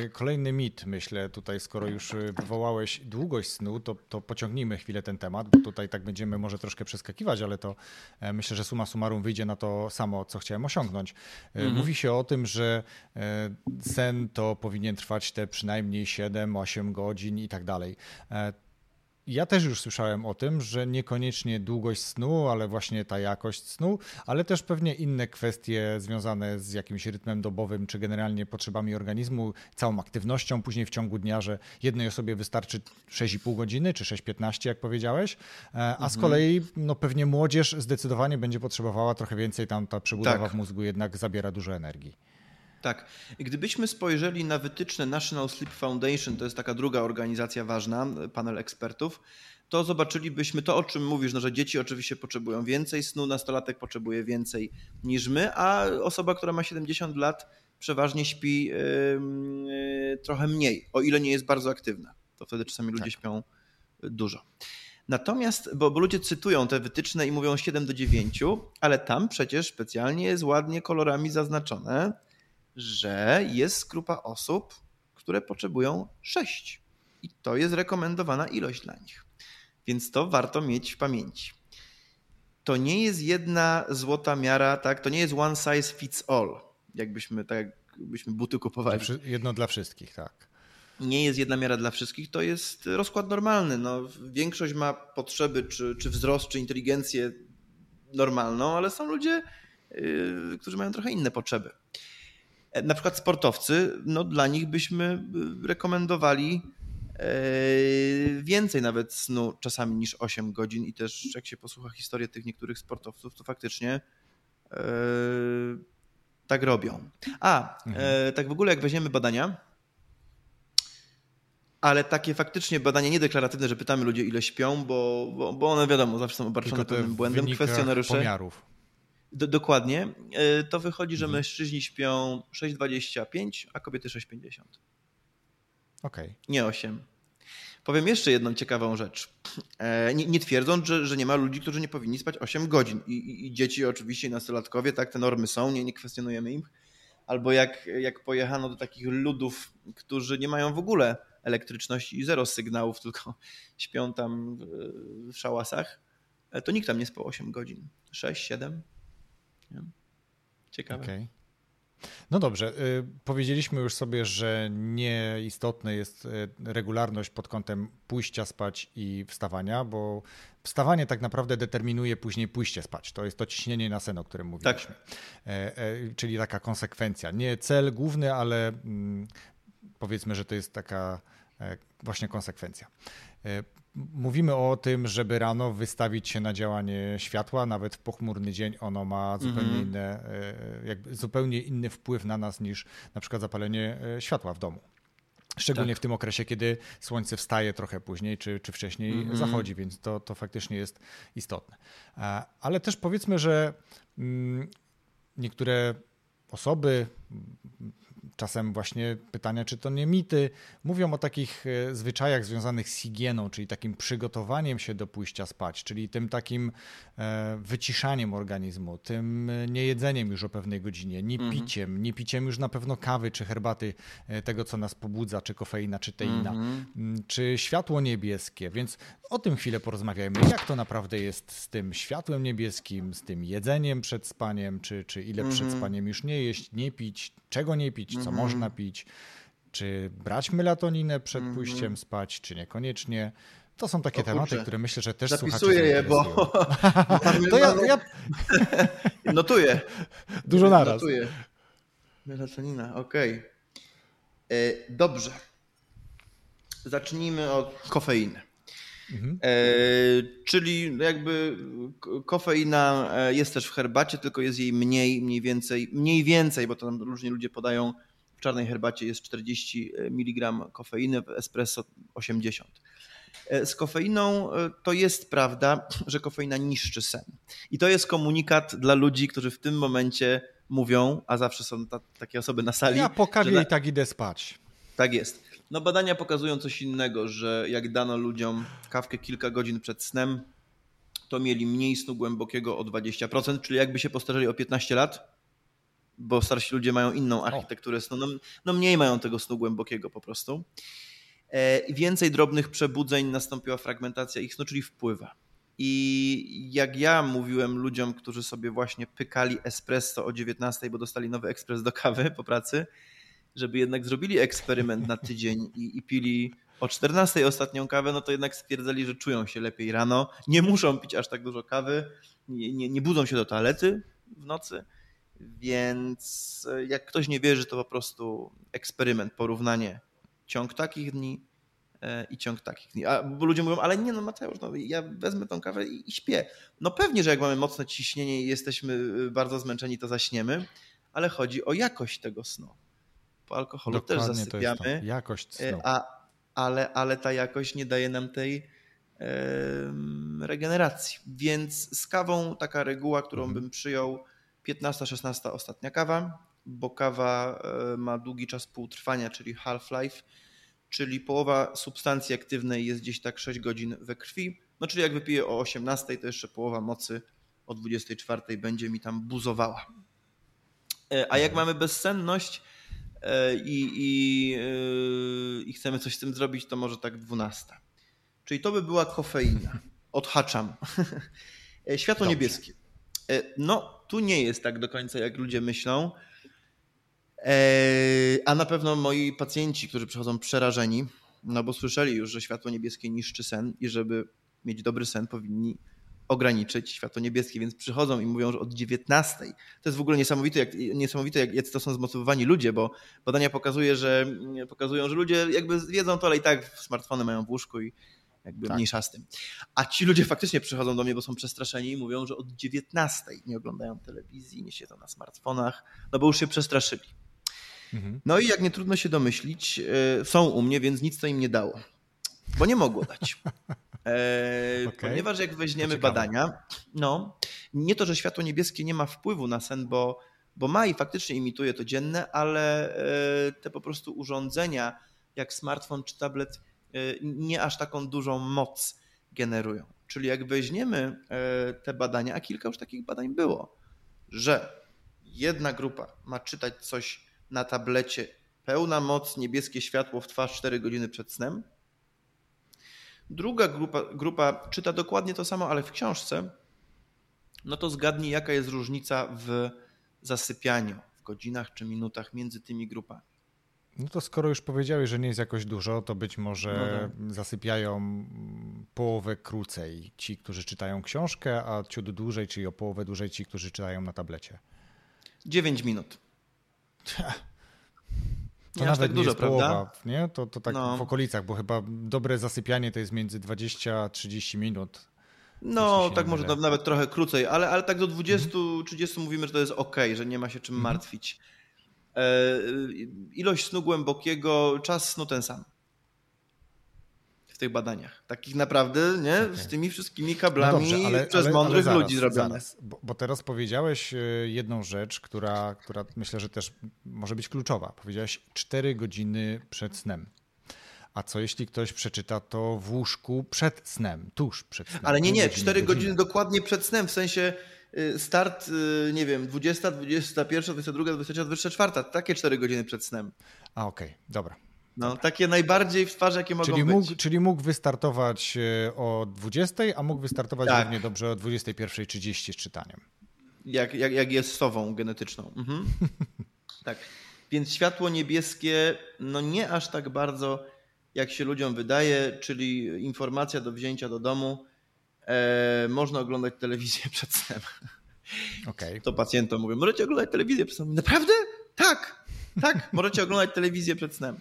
y, kolejny mit, myślę, tutaj, skoro już e, wywołałeś długość snu, to, to pociągnijmy chwilę ten temat, bo tutaj tak będziemy może troszkę przeskakiwać, ale to e, myślę, że suma summarum wyjdzie na to samo, co chciałem osiągnąć. Mhm. Mówi się o tym, że sen to powinien trwać te przynajmniej 7-8 godzin i tak dalej ja też już słyszałem o tym, że niekoniecznie długość snu, ale właśnie ta jakość snu, ale też pewnie inne kwestie związane z jakimś rytmem dobowym, czy generalnie potrzebami organizmu, całą aktywnością później w ciągu dnia, że jednej osobie wystarczy 6,5 godziny, czy 6,15 jak powiedziałeś, e, a mhm. z kolei no, pewnie młodzież zdecydowanie będzie potrzebowała trochę więcej, tam ta przebudowa tak. w mózgu jednak zabiera dużo energii. Tak. Gdybyśmy spojrzeli na wytyczne National Sleep Foundation, to jest taka druga organizacja ważna, panel ekspertów, to zobaczylibyśmy to, o czym mówisz, no, że dzieci oczywiście potrzebują więcej snu, nastolatek potrzebuje więcej niż my, a osoba, która ma 70 lat, przeważnie śpi yy, trochę mniej, o ile nie jest bardzo aktywna. To wtedy czasami ludzie tak. śpią dużo. Natomiast, bo, bo, ludzie cytują te wytyczne i mówią 7 do 9, ale tam przecież specjalnie jest ładnie kolorami zaznaczone, że jest grupa osób, które potrzebują 6. I to jest rekomendowana ilość dla nich. Więc to warto mieć w pamięci. To nie jest jedna złota miara, tak? To nie jest one size fits all, jakbyśmy tak jakbyśmy buty kupowali. Jedno dla wszystkich, tak. Nie jest jedna miara dla wszystkich, to jest rozkład normalny. No, większość ma potrzeby, czy, czy wzrost, czy inteligencję normalną, ale są ludzie, yy, którzy mają trochę inne potrzeby. E, na przykład sportowcy, no dla nich byśmy y, rekomendowali e, więcej nawet snu czasami niż 8 godzin i też jak się posłucha historię tych niektórych sportowców, to faktycznie e, tak robią. A, mhm. tak w ogóle jak weźmiemy badania, ale takie faktycznie badania niedeklaratywne, że pytamy ludzi ile śpią, bo, bo, bo one wiadomo zawsze są obarczone pewnym błędem, kwestionariusze. Pomiarów. Do, dokładnie. E, to wychodzi, że mhm. mężczyźni śpią 6,25, a kobiety 6,50. Okej. Okay. Nie 8. Powiem jeszcze jedną ciekawą rzecz. E, nie, nie twierdząc, że, że nie ma ludzi, którzy nie powinni spać 8 godzin. I, i, i dzieci oczywiście, i nastolatkowie, tak, te normy są, nie, nie kwestionujemy im. Albo jak, jak pojechano do takich ludów, którzy nie mają w ogóle elektryczności i zero sygnałów, tylko śpią tam w, w szałasach, e, to nikt tam nie spał 8 godzin. 6, 7. Ciekawe. Okay. No dobrze, y, powiedzieliśmy już sobie, że nieistotne jest y, regularność pod kątem pójścia spać i wstawania, bo wstawanie tak naprawdę determinuje później pójście spać. To jest to ciśnienie na sen, o którym mówiliśmy. Tak. E, e, czyli taka konsekwencja. Nie cel główny, ale mm, powiedzmy, że to jest taka e, właśnie konsekwencja mówimy o tym, żeby rano wystawić się na działanie światła, nawet w pochmurny dzień ono ma zupełnie, mm -hmm. inne, e, jakby zupełnie inny wpływ na nas niż na przykład zapalenie e, światła w domu. Szczególnie tak. w tym okresie, kiedy słońce wstaje trochę później czy, czy wcześniej mm -hmm. zachodzi, więc to, to faktycznie jest istotne. E, ale też powiedzmy, że mm, niektóre osoby, czasem właśnie pytania, czy to nie mity, mówią o takich e, zwyczajach związanych z higieną, czyli takim przygotowaniem się do pójścia spać, czyli tym takim e, wyciszaniem organizmu, tym e, niejedzeniem już o pewnej godzinie, nie mhm. piciem, nie piciem już na pewno kawy czy herbaty, tego co nas pobudza, czy kofeina, czy teina, mhm. Mm, czy światło niebieskie, więc o tym chwilę porozmawiajmy, jak to naprawdę jest z tym światłem niebieskim, z tym jedzeniem przed spaniem, czy, czy ile przed mhm. spaniem już nie jeść, nie pić, czego nie pić, co mhm. można pić. czy brać melatoninę przed mm -hmm. pójściem spać, czy niekoniecznie. To są takie o, tematy, które myślę, że też Zapisuję je, bo... to ja, ja... Notuję. Dużo naraz. Notuję. Melatonina, okej. Okay. Dobrze. Zacznijmy od kofeiny. Mhm. E, czyli jakby kofeina e, jest też w herbacie, tylko jest jej mniej, mniej więcej, mniej więcej, bo to tam różni ludzie podają, w czarnej herbacie jest 40 mg kofeiny, w espresso 80. E, z kofeiną e, to jest prawda, że kofeina niszczy sen. I to jest komunikat dla ludzi, którzy w tym momencie mówią, a zawsze są ta, takie osoby na sali. Ja po kawie i tak idę spać. Tak jest. No badania pokazują coś innego, że jak dano ludziom kawkę kilka godzin przed snem, to mieli mniej snu głębokiego o 20%, czyli jakby się postarzeli o 15 lat, bo starsi ludzie mają inną architekturę snu, no, no mniej mają tego snu głębokiego po prostu. E, więcej drobnych przebudzeń, nastąpiła fragmentacja ich snu, czyli wpływa. I jak ja mówiłem ludziom, którzy sobie właśnie pykali espresso o 19, bo dostali nowy ekspres do kawy po pracy, żeby jednak zrobili eksperyment na tydzień i, i pili o 14 ostatnią kawę, no to jednak stwierdzali, że czują się lepiej rano, nie muszą pić aż tak dużo kawy, nie, nie, nie budzą się do toalety w nocy, więc e, jak ktoś nie wierzy, to po prostu eksperyment, porównanie ciąg takich dni e, i ciąg takich dni. A, bo ludzie mówią, ale nie no Mateusz, no, ja wezmę tą kawę i, i śpię. No pewnie, że jak mamy mocne ciśnienie i jesteśmy y, bardzo zmęczeni, to zaśniemy, ale chodzi o jakość tego snu. Po alkoholu Dokładnie też zasypiamy. Jakość e, snu. A, ale, ale ta jakość nie daje nam tej e, regeneracji. Więc z kawą taka reguła, którą mhm. bym przyjął, 15-16 ostatnia kawa, bo kawa e, ma długi czas półtrwania, czyli half-life, czyli połowa substancji aktywnej jest gdzieś tak 6 godzin we krwi. No czyli jak wypiję o 18, to jeszcze połowa mocy o 24 będzie mi tam buzowała. E, a jak mhm. mamy bezsenność i, i, i chcemy coś z tym zrobić, to może tak 12. Czyli to by była kofeina. Odhaczam. Światło Dobrze. niebieskie. No, tu nie jest tak do końca, jak ludzie myślą. A na pewno moi pacjenci, którzy przychodzą przerażeni, no bo słyszeli już, że światło niebieskie niszczy sen i żeby mieć dobry sen powinni ograniczyć światło niebieskie, więc przychodzą i mówią, że od 19. To jest w ogóle niesamowite, jak, niesamowite jak, jak to są zmotywowani ludzie, bo badania pokazuje, że, pokazują, że ludzie jakby wiedzą to, ale i tak smartfony mają w łóżku i jakby tak. mniejsza z tym. A ci ludzie faktycznie przychodzą do mnie, bo są przestraszeni i mówią, że od 19 nie oglądają telewizji, nie siedzą na smartfonach, no bo już się przestraszyli. Mhm. No i jak nie trudno się domyślić, e, są u mnie, więc nic to im nie dało, bo nie mogło dać. E, okay. Ponieważ jak weźmiemy badania, no, nie to, że światło niebieskie nie ma wpływu na sen, bo, bo ma i faktycznie imituje to dzienne, ale e, te po prostu urządzenia, jak smartfon czy tablet, nie aż taką dużą moc generują. Czyli jak weźmiemy te badania, a kilka już takich badań było, że jedna grupa ma czytać coś na tablecie pełna moc, niebieskie światło w twarz 4 godziny przed snem. Druga grupa, grupa czyta dokładnie to samo, ale w książce. No to zgadnij, jaka jest różnica w zasypianiu, w godzinach czy minutach między tymi grupami. No to skoro już powiedziałeś, że nie jest jakoś dużo, to być może no tak. zasypiają połowę krócej ci, którzy czytają książkę, a ciut dłużej, czyli o połowę dłużej ci, którzy czytają na tablecie. 9 minut. To nie nawet tak nie dużo, jest połowa, prawda? nie? To, to tak no. w okolicach, bo chyba dobre zasypianie to jest między 20 a 30 minut. No, tak może nawet trochę krócej, ale, ale tak do 20-30 mhm. mówimy, że to jest ok, że nie ma się czym mhm. martwić. E, ilość snu głębokiego, czas snu ten sam w tych badaniach. Takich naprawdę, nie? Okay. Z tymi wszystkimi kablami no dobrze, ale, przez ale, mądrych ale zaraz, ludzi zrobione. Zaraz, bo, bo, teraz powiedziałeś e, jedną rzecz, która, która myślę, że też może być kluczowa. Powiedziałeś 4 godziny przed snem. A co jeśli ktoś przeczyta to w łóżku przed snem, tuż przed snem? Ale nie, nie, 4 godziny, godziny dokładnie przed snem, w sensie y, start, y, nie wiem, 20, 21, 22, 23, 24, takie 4 godziny przed snem. A okej, okay, dobra. No, takie najbardziej w twarz, jakie mogą czyli mógł, być. Czyli mógł wystartować e, o 20, a mógł wystartować tak. równie dobrze o 21.30 z czytaniem. Jak, jak, jak jest sową genetyczną. Mhm. tak. Więc światło niebieskie, no nie aż tak bardzo, jak się ludziom wydaje, czyli informacja do wzięcia do domu. E, można oglądać telewizję przed snem. Okay. To pacjentom mówią, możecie oglądać telewizję przed snem. Naprawdę? Tak, tak, możecie oglądać telewizję przed snem.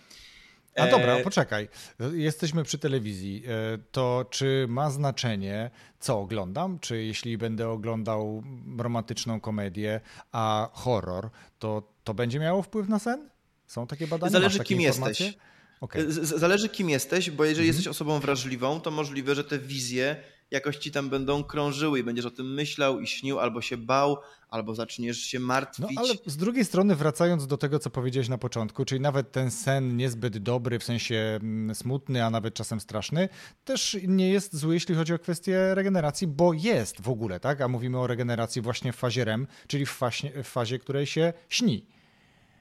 A dobra, e, poczekaj. Jesteśmy przy telewizji. E, to czy ma znaczenie, co oglądam? Czy jeśli będę oglądał romantyczną komedię, a horror, to to będzie miało wpływ na sen? Są takie badania? Zależy kim informacje? jesteś. Okay. Zależy kim jesteś, bo jeżeli mhm. jesteś osobą wrażliwą, to możliwe, że te wizje jakoś ci tam będą krążyły i będziesz o tym myślał i śnił, albo się bał, albo zaczniesz się martwić. No ale z drugiej strony, wracając do tego, co powiedziałeś na początku, czyli nawet ten sen niezbyt dobry, w sensie mm, smutny, a nawet czasem straszny, też nie jest zły, jeśli chodzi o kwestię regeneracji, bo jest w ogóle, tak? A mówimy o regeneracji właśnie w fazie REM, czyli w fazie, w fazie której się śni.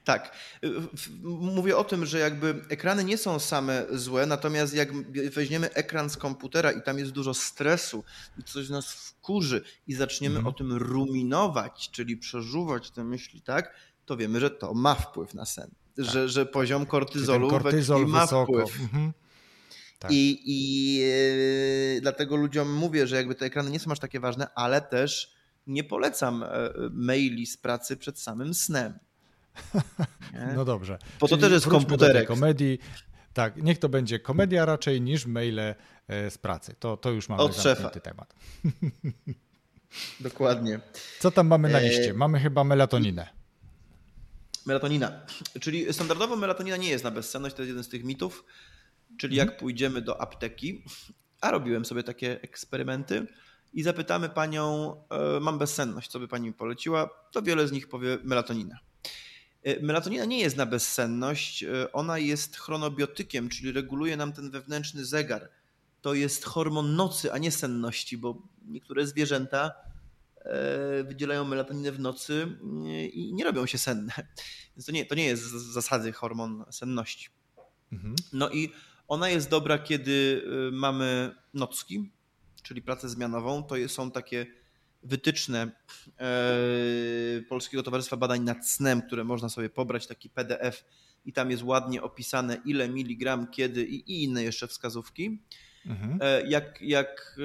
Tak. Mówię o tym, że jakby ekrany nie są same złe, natomiast jak weźmiemy ekran z komputera i tam jest dużo stresu i coś nas wkurzy i zaczniemy mm. o tym ruminować, czyli przeżuwać te myśli, tak, to wiemy, że to ma wpływ na sen. Tak. Że, że poziom kortyzolu kortyzol ma wysoko. wpływ. Mhm. Tak. I, i yy, dlatego ludziom mówię, że jakby te ekrany nie są aż takie ważne, ale też nie polecam e, maili z pracy przed samym snem. No dobrze. Bo to Czyli też jest komputerek. komedii. Tak, niech to będzie komedia raczej niż maile e, z pracy. To, to już mamy Od zamknięty temat. Dokładnie. Co tam mamy na e, liście? Mamy chyba melatoninę. Melatonina. Czyli standardowo melatonina nie jest na bezsenność, to jest jeden z tych mitów. Czyli jak mhm. pójdziemy do apteki, a robiłem sobie takie eksperymenty i zapytamy panią, e, mam bezsenność, co by pani mi poleciła, to wiele z nich powie melatonina. E, melatonina nie jest na bezsenność, e, ona jest chronobiotykiem, czyli reguluje nam ten wewnętrzny zegar. To jest hormon nocy, a nie senności, bo niektóre zwierzęta e, wydzielają melatoninę w nocy i nie robią się senne. Więc to nie, to nie jest z zasady hormon senności. Mhm. No i ona jest dobra, kiedy mamy nocki, czyli pracę zmianową. To są takie wytyczne e, Polskiego Towarzystwa Badań nad Snem, które można sobie pobrać, taki PDF i tam jest ładnie opisane ile miligram, kiedy i, inne jeszcze wskazówki. Mhm. E, jak, jak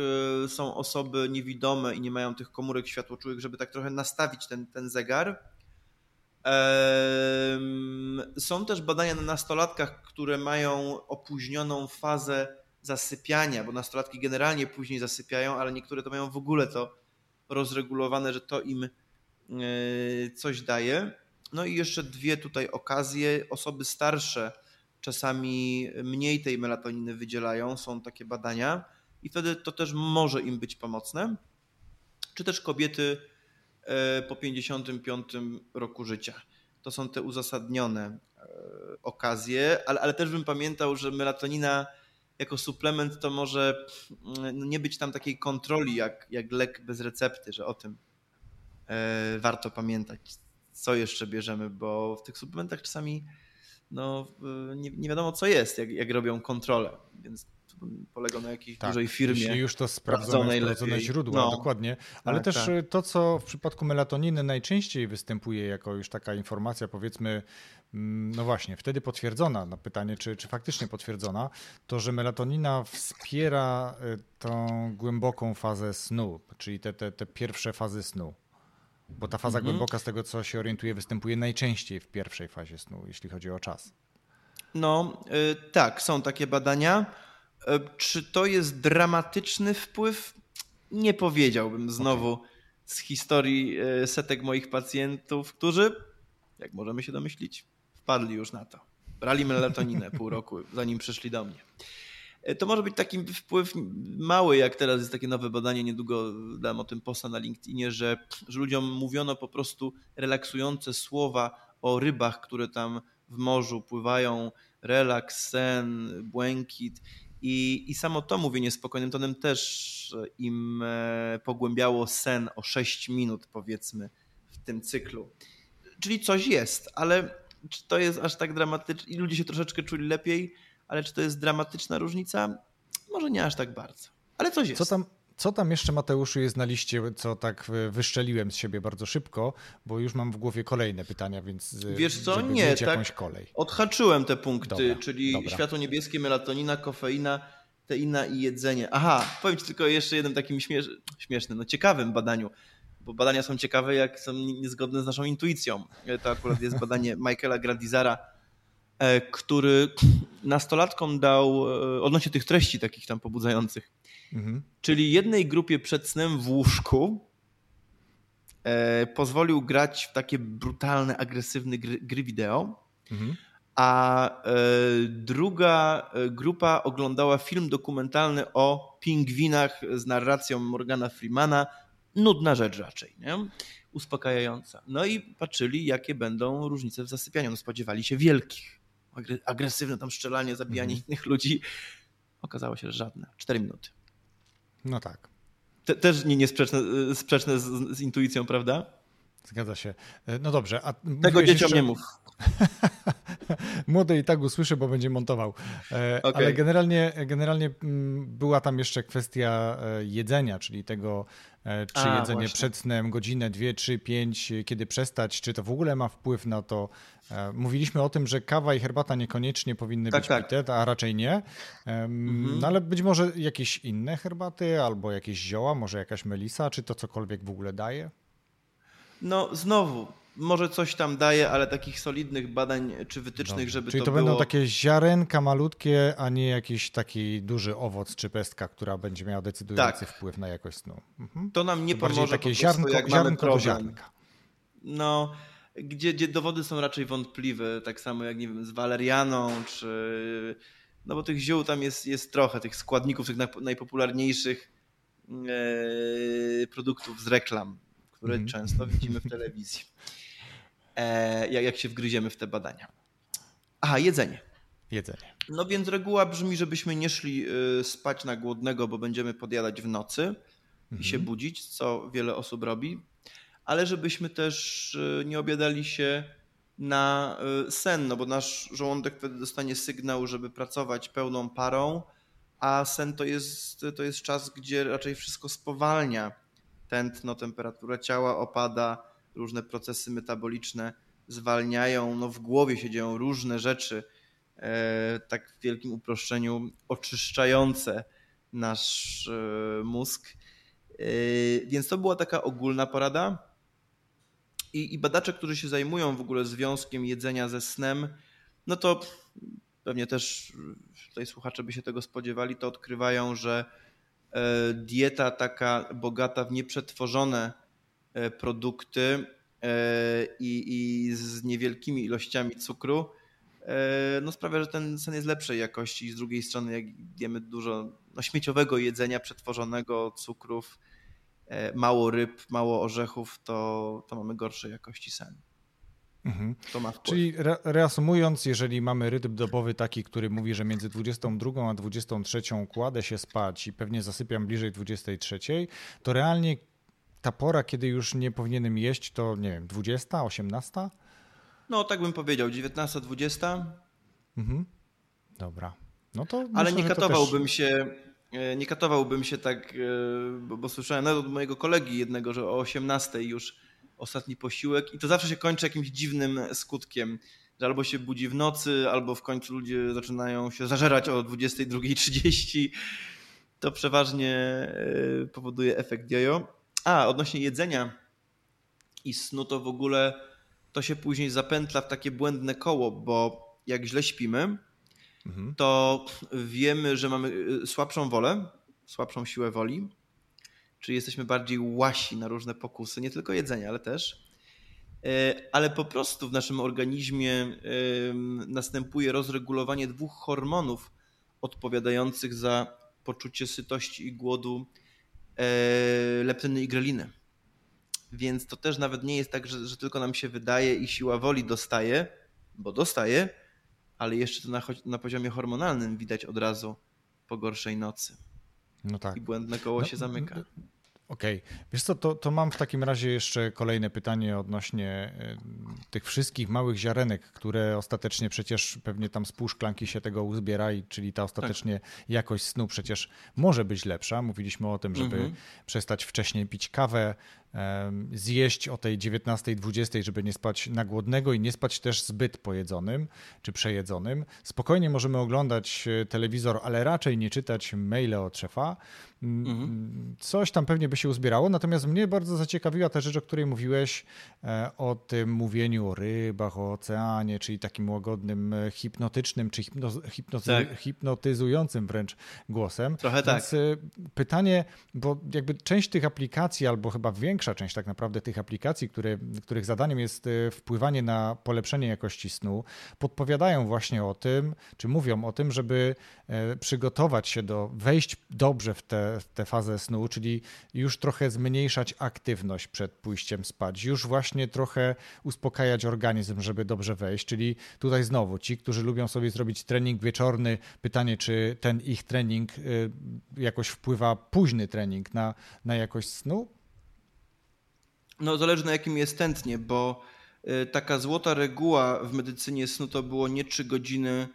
e, są osoby niewidome i nie mają tych komórek światłoczułych, żeby tak trochę nastawić ten, ten zegar. Są też badania na nastolatkach, które mają opóźnioną fazę zasypiania, bo nastolatki generalnie później zasypiają, ale niektóre to mają w ogóle to rozregulowane, że to im e, coś daje. No i jeszcze dwie tutaj okazje. Osoby starsze czasami mniej tej melatoniny wydzielają, są takie badania i wtedy to też może im być pomocne. Czy też kobiety e, po 55 roku życia. To są te uzasadnione e, okazje, ale, ale też bym pamiętał, że melatonina jako suplement to może mm, nie być tam takiej kontroli jak, jak lek bez recepty, że o tym e, warto pamiętać, co jeszcze bierzemy, bo w tych suplementach czasami no, nie, nie wiadomo co jest, jak, jak robią kontrolę, więc polega na jakiejś tak, dużej firmie. Jeśli już to sprawdzone, sprawdzone źródła, no. dokładnie. Ale tak, też tak. to, co w przypadku melatoniny najczęściej występuje jako już taka informacja, powiedzmy, no właśnie, wtedy potwierdzona, na pytanie, czy, czy faktycznie potwierdzona, to, że melatonina wspiera y, tą głęboką fazę snu, czyli te, te, te pierwsze fazy snu. Bo ta faza mhm. głęboka, z tego co się orientuje, występuje najczęściej w pierwszej fazie snu, jeśli chodzi o czas. No, y, tak, są takie badania. E, czy to jest dramatyczny wpływ? Nie powiedziałbym znowu okay. z historii setek moich pacjentów, którzy, jak możemy się domyślić, wpadli już na to. Brali melatoninę pół roku, zanim przyszli do mnie. E, to może być taki wpływ mały, jak teraz jest takie nowe badanie, niedługo dam o tym posta na LinkedInie, że, że ludziom mówiono po prostu relaksujące słowa o rybach, które tam w morzu pływają, relaks, sen, błękit i, I samo to mówienie spokojnym tonem też im e, pogłębiało sen o 6 minut, powiedzmy, w tym cyklu. Czyli coś jest, ale czy to jest aż tak dramatyczne? I ludzie się troszeczkę czuli lepiej, ale czy to jest dramatyczna różnica? Może nie aż tak bardzo, ale coś jest. Co tam, Co tam jeszcze, Mateuszu, jest na liście, co tak wyszczeliłem z siebie bardzo szybko, bo już mam w głowie kolejne pytania, więc Wiesz co, nie, tak kolej. odhaczyłem te punkty, dobra, czyli dobra. światło niebieskie, melatonina, kofeina, teina i jedzenie. Aha, powiem Ci tylko jeszcze jednym takim śmiesz śmiesznym, no ciekawym badaniu, bo badania są ciekawe, jak są niezgodne z naszą intuicją. To akurat jest badanie Michaela Grandizara, e, który nastolatkom dał, e, odnośnie tych treści takich tam pobudzających, mhm. czyli jednej grupie przed snem w łóżku e, pozwolił grać w takie brutalne, agresywne gry, gry wideo, mhm. a druga grupa oglądała film dokumentalny o pingwinach z narracją Morgana Freemana nudna rzecz raczej, nie? uspokajająca. No i patrzyli, jakie będą różnice w zasypianiu. No spodziewali się wielkich. Agresywne tam strzelanie, zabijanie mhm. innych ludzi. Okazało się, że żadne. Cztery minuty. No tak. Te, też nie, nie sprzeczne, sprzeczne z, z, intuicją, prawda? Zgadza się. E, no dobrze. A Tego dzieciom jeszcze... nie mów. Młody i tak usłyszy, bo będzie montował. E, okay. Ale generalnie, generalnie mm, była tam jeszcze kwestia e, jedzenia, czyli tego, e, czy A, jedzenie właśnie. przed snem, godzinę, dwie, trzy, pięć, kiedy przestać, czy to w ogóle ma wpływ na to. Mówiliśmy o tym, że kawa i herbata niekoniecznie powinny tak, być tak. pite, a raczej nie. Mhm. No ale być może jakieś inne herbaty albo jakieś zioła, może jakaś melisa, czy to cokolwiek w ogóle daje? No znowu, może coś tam daje, ale takich solidnych badań czy wytycznych, Dobrze. żeby Czyli to, to było... będą takie ziarenka malutkie, a nie jakiś taki duży owoc czy pestka, która będzie miała decydujący tak. wpływ na jakość snu. Mhm. To nam nie to pomoże takie ziarnko, jak ziarnko do ziarnka. No, gdzie, gdzie dowody są raczej wątpliwe, tak samo jak nie wiem, z walerianą, czy no bo tych ziół tam jest, jest trochę, tych składników, tych najpopularniejszych e, produktów z reklam, które mm. często widzimy w telewizji. E, jak, jak się wgryziemy w te badania. Aha, jedzenie. Jedzenie. No więc reguła brzmi, żebyśmy nie szli y, spać na głodnego, bo będziemy podjadać w nocy mhm. i się mhm. budzić, co wiele osób robi, ale żebyśmy też y, nie obiadali się na y, sen, no bo nasz żołądek wtedy dostanie sygnał, żeby pracować pełną parą, a sen to jest, to jest czas, gdzie raczej wszystko spowalnia. Tętno, temperatura ciała opada, różne procesy metaboliczne zwalniają, no w głowie się dzieją różne rzeczy, e, tak w wielkim uproszczeniu, oczyszczające nasz e, mózg. E, więc to była taka ogólna porada. I, I badacze, którzy się zajmują w ogóle związkiem jedzenia ze snem, no to pewnie też tutaj słuchacze by się tego spodziewali, to odkrywają, że dieta taka bogata w nieprzetworzone E, produkty e, i, i z niewielkimi ilościami cukru, e, no sprawia, że ten sen jest lepszej jakości. Z drugiej strony, jak jemy dużo no, śmieciowego jedzenia, przetworzonego, cukrów, mało ryb, mało orzechów, to, to mamy gorszej jakości sen. Mhm. To ma wpływ. Czyli re reasumując, jeżeli mamy rytm dobowy taki, który mówi, że między 22 a 23 kładę się spać i pewnie zasypiam bliżej 23, to realnie ta pora, kiedy już nie powinienem jeść, to nie wiem, 20, 18? No, tak bym powiedział, 19, 20. Mhm. Dobra. No to Ale myślę, nie katowałbym też... się, e, nie katowałbym się tak, e, bo, bo słyszałem nawet od mojego kolegi jednego, że o 18 już ostatni posiłek i to zawsze się kończy jakimś dziwnym skutkiem, że albo się budzi w nocy, albo w końcu ludzie zaczynają się zażerać o 22.30. To przeważnie e, powoduje efekt jojo. A, odnośnie jedzenia i snu, to w ogóle to się później zapętla w takie błędne koło, bo jak źle śpimy, mhm. to wiemy, że mamy y, słabszą wolę, słabszą siłę woli, czyli jesteśmy bardziej łasi na różne pokusy, nie tylko jedzenia, ale też. E, ale po prostu w naszym organizmie następuje rozregulowanie dwóch hormonów odpowiadających za poczucie sytości i głodu E, leptyny i greliny. Więc to też nawet nie jest tak, że, że tylko nam się wydaje i siła woli dostaje, bo dostaje, ale jeszcze to na, na poziomie hormonalnym widać od razu po gorszej nocy. No tak. I błędne koło no, się zamyka. Okej, okay. wiesz co, to, to mam w takim razie jeszcze kolejne pytanie odnośnie tych wszystkich małych ziarenek, które ostatecznie przecież pewnie tam z pół szklanki się tego uzbiera, i, czyli ta ostatecznie tak. jakość snu przecież może być lepsza. Mówiliśmy o tym, żeby mhm. przestać wcześniej pić kawę, zjeść o tej 19-20, żeby nie spać na głodnego i nie spać też zbyt pojedzonym czy przejedzonym. Spokojnie możemy oglądać e, telewizor, ale raczej nie czytać maile od szefa. Mhm. Coś tam pewnie by się uzbierało, natomiast mnie bardzo zaciekawiła ta rzecz, o której mówiłeś, e, o tym mówieniu o rybach, o oceanie, czyli takim łagodnym, e, hipnotycznym, czy hipno, tak. hipnotyzującym wręcz głosem. Trochę tak. Więc pytanie, bo jakby część tych aplikacji, albo chyba większa część tak naprawdę tych aplikacji, które, których zadaniem jest wpływanie na polepszenie jakości snu, podpowiadają właśnie o tym, czy mówią o tym, żeby przygotować się do, wejść dobrze w tę fazę snu, czyli już trochę zmniejszać aktywność przed pójściem spać, już właśnie trochę uspokajać organizm, żeby dobrze wejść. Czyli tutaj znowu ci, którzy lubią sobie zrobić trening wieczorny, pytanie, czy ten ich trening y, jakoś wpływa, późny trening na, na jakość snu? No, zależy na jakim jest tętnie, bo y, taka złota reguła w medycynie snu to było nie 3 godziny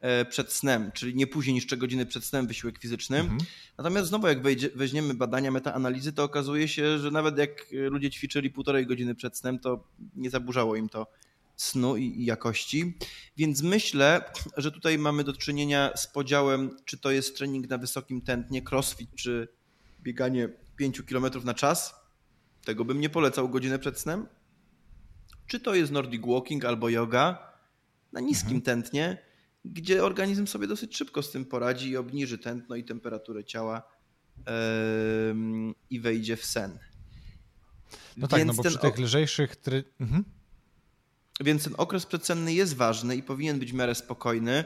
E, przed snem, czyli nie później niż 3 godziny przed snem wysiłek fizyczny. Mhm. Natomiast znowu jak wejdzie, weźmiemy badania metaanalizy, to okazuje się, że nawet jak ludzie ćwiczyli półtorej godziny przed snem, to nie zaburzało im to snu i, i jakości. Więc myślę, że tutaj mamy do czynienia z podziałem, czy to jest trening na wysokim tętnie, crossfit, czy bieganie 5 km na czas. Tego bym nie polecał godzinę przed snem. Czy to jest Nordic Walking albo yoga na niskim mhm. tętnie gdzie organizm sobie dosyć szybko z tym poradzi i obniży tętno i temperaturę ciała yy, i wejdzie w sen. No tak, no bo przy tych lżejszych... Try... Mhm. Więc ten okres przedsenny jest ważny i powinien być w miarę spokojny.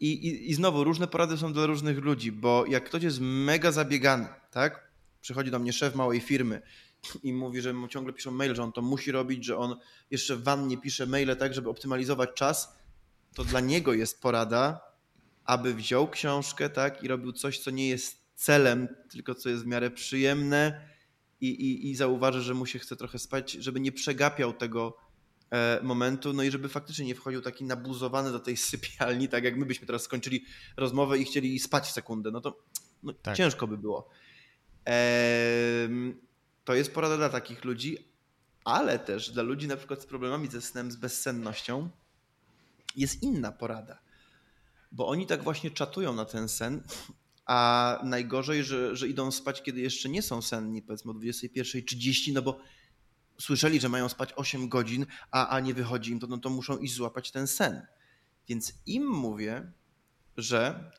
I, i, I znowu różne porady są dla różnych ludzi, bo jak ktoś jest mega zabiegany, tak? Przychodzi do mnie szef małej firmy i mówi, że mu ciągle piszą mail, że on to musi robić, że on jeszcze w wannie pisze maile tak, żeby optymalizować czas to dla niego jest porada, aby wziął książkę tak, i robił coś, co nie jest celem, tylko co jest w miarę przyjemne i, i, i zauważy, że mu się chce trochę spać, żeby nie przegapiał tego e, momentu, no i żeby faktycznie nie wchodził taki nabuzowany do tej sypialni, tak jak my byśmy teraz skończyli rozmowę i chcieli spać sekundę, no to no, tak. ciężko by było. E, to jest porada dla takich ludzi, ale też dla ludzi na przykład z problemami ze snem, z bezsennością, jest inna porada. Bo oni tak właśnie czatują na ten sen, a najgorzej, że, że idą spać, kiedy jeszcze nie są senni, powiedzmy o 21.30, no bo słyszeli, że mają spać 8 godzin, a, a nie wychodzi im to, no to muszą iść złapać ten sen. Więc im mówię, że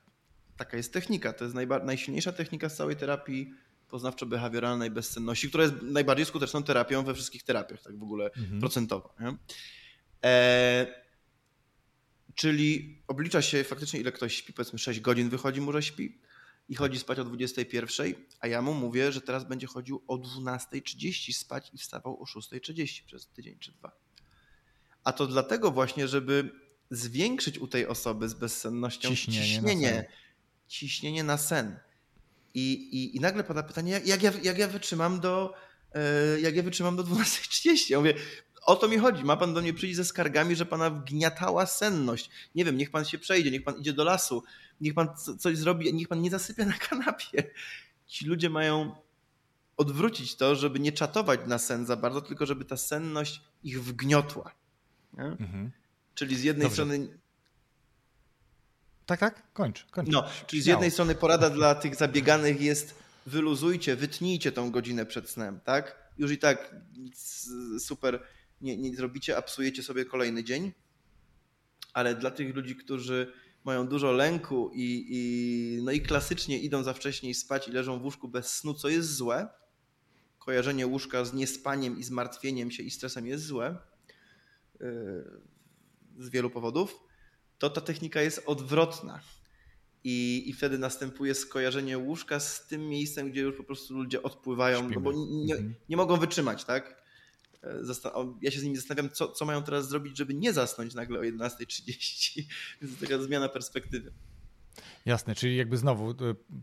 taka jest technika. To jest najsilniejsza technika z całej terapii poznawczo-behawioralnej bezsenności, która jest najbardziej skuteczną terapią we wszystkich terapiach, tak w ogóle mhm. procentowo. E Czyli oblicza się faktycznie, ile ktoś śpi, powiedzmy 6 godzin wychodzi mu, że śpi i chodzi spać o 21, a ja mu mówię, że teraz będzie chodził o 12.30 spać i wstawał o 6.30 przez tydzień czy dwa. A to dlatego właśnie, żeby zwiększyć u tej osoby z bezsennością ciśnienie, ciśnienie, na, sen. ciśnienie na sen. I, i, I nagle pada pytanie, jak, jak, ja, jak ja wytrzymam do e, jak ja wytrzymam do 12.30. Ja mówię, o to mi chodzi. Ma pan do mnie przyjść ze skargami, że pana wgniatała senność. Nie wiem, niech pan się przejdzie, niech pan idzie do lasu, niech pan coś zrobi, niech pan nie zasypia na kanapie. Ci ludzie mają odwrócić to, żeby nie czatować na sen za bardzo, tylko żeby ta senność ich wgniotła. Mhm. Czyli z jednej Dobrze. strony. Tak, tak, kończ. kończ. No, czyli z jednej strony porada dla tych zabieganych jest wyluzujcie, wytnijcie tą godzinę przed snem, tak? Już i tak nic super nie, nie zrobicie, a psujecie sobie kolejny dzień. Ale dla tych ludzi, którzy mają dużo lęku i, i, no i klasycznie idą za wcześnie spać i leżą w łóżku bez snu, co jest złe, kojarzenie łóżka z niespaniem i zmartwieniem się i stresem jest złe yy, z wielu powodów, to ta technika jest odwrotna. I, I wtedy następuje skojarzenie łóżka z tym miejscem, gdzie już po prostu ludzie odpływają, no bo nie, mhm. nie mogą wytrzymać, tak? ja się z nimi zastanawiam, co, co mają teraz zrobić, żeby nie zasnąć nagle o 11.30. Więc to taka zmiana perspektywy. Jasne, czyli jakby znowu e,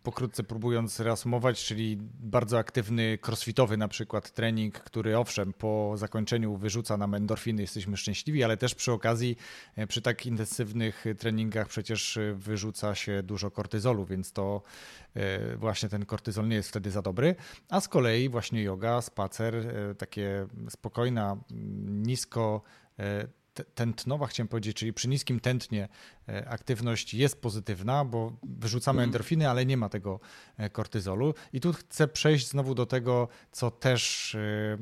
pokrótce próbując reasumować, czyli bardzo aktywny crossfitowy na przykład trening, który owszem po zakończeniu wyrzuca nam endorfiny, jesteśmy szczęśliwi, ale też przy okazji e, przy tak intensywnych treningach przecież e, wyrzuca się dużo kortyzolu, więc to właśnie ten kortyzol nie jest wtedy za dobry, a z kolei właśnie yoga, spacer, takie spokojna, nisko tętnowa, chciałem powiedzieć, czyli przy niskim tętnie e, aktywność jest pozytywna, bo wyrzucamy mhm. endorfiny, ale nie ma tego e, kortyzolu. I tu chcę przejść znowu do tego, co też e,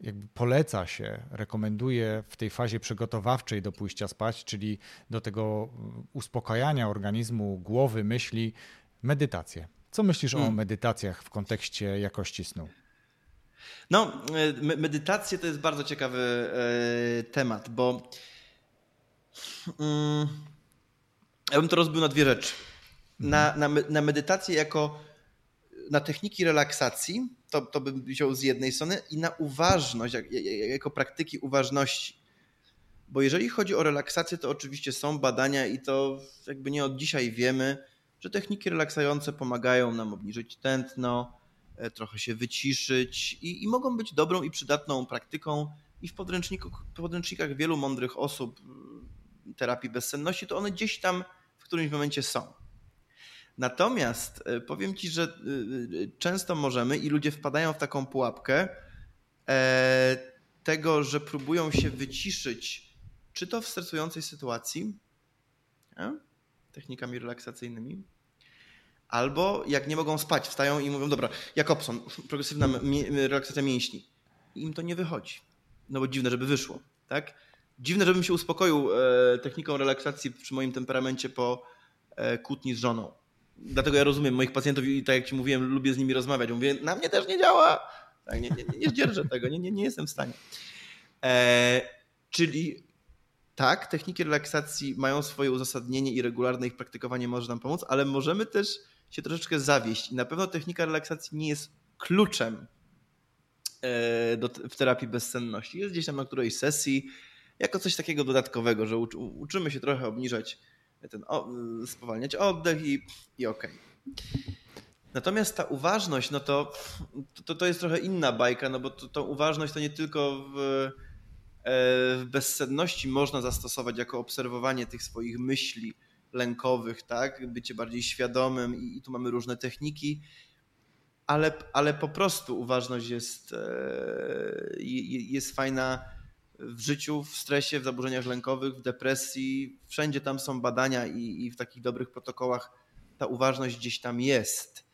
jakby poleca się, rekomenduje w tej fazie przygotowawczej do pójścia spać, czyli do tego uspokajania organizmu, głowy, myśli, medytację. Co myślisz hmm. o medytacjach w kontekście jakości snu? No, e, medytacje to jest bardzo ciekawy e, temat, bo mm, ja bym to rozbił na dwie rzeczy. Na, mhm. na, na medytację jako na techniki relaksacji, to, to bym wziął z jednej strony, i na uważność, jak, jako praktyki uważności. Bo jeżeli chodzi o relaksację, to oczywiście są badania i to jakby nie od dzisiaj wiemy, że techniki relaksujące pomagają nam obniżyć tętno, trochę się wyciszyć i, i mogą być dobrą i przydatną praktyką. I w podręcznikach, w podręcznikach wielu mądrych osób mm, terapii bezsenności, to one gdzieś tam w którymś momencie są. Natomiast e, powiem Ci, że e, często możemy i ludzie wpadają w taką pułapkę tego, że próbują się wyciszyć, czy to w stresującej sytuacji, technikami relaksacyjnymi, Albo jak nie mogą spać, wstają i mówią, dobra, Jakobson, progresywna relaksacja mięśni. I im to nie wychodzi. No bo dziwne, żeby wyszło, tak? Dziwne, żebym się uspokoił e, techniką relaksacji przy moim temperamencie po e, kłótni z żoną. Dlatego ja rozumiem moich pacjentów i tak jak ci mówiłem, lubię z nimi rozmawiać. Mówię, na mnie też nie działa. Tak, nie, nie, nie, zdzierżę tego, nie, nie, nie jestem w stanie. E, czyli tak, techniki relaksacji mają swoje uzasadnienie i regularne ich praktykowanie może nam pomóc, ale możemy też się troszeczkę zawieść. I na pewno technika relaksacji nie jest kluczem e, do, w terapii bezsenności. Jest gdzieś tam na którejś sesji, jako coś takiego dodatkowego, że uczy, uczymy się trochę obniżać ten, spowalniać oddech i, i okej. Okay. Natomiast ta uważność, no to, to, to jest trochę inna bajka, no bo to, tą uważność to nie tylko w, e, w bezsenności można zastosować jako obserwowanie tych swoich myśli, lękowych, tak? Bycie bardziej świadomym i, i tu mamy różne techniki, ale, ale po prostu uważność jest, e, jest fajna w życiu, w stresie, w zaburzeniach lękowych, w depresji. Wszędzie tam są badania i, i w takich dobrych protokołach ta uważność gdzieś tam jest.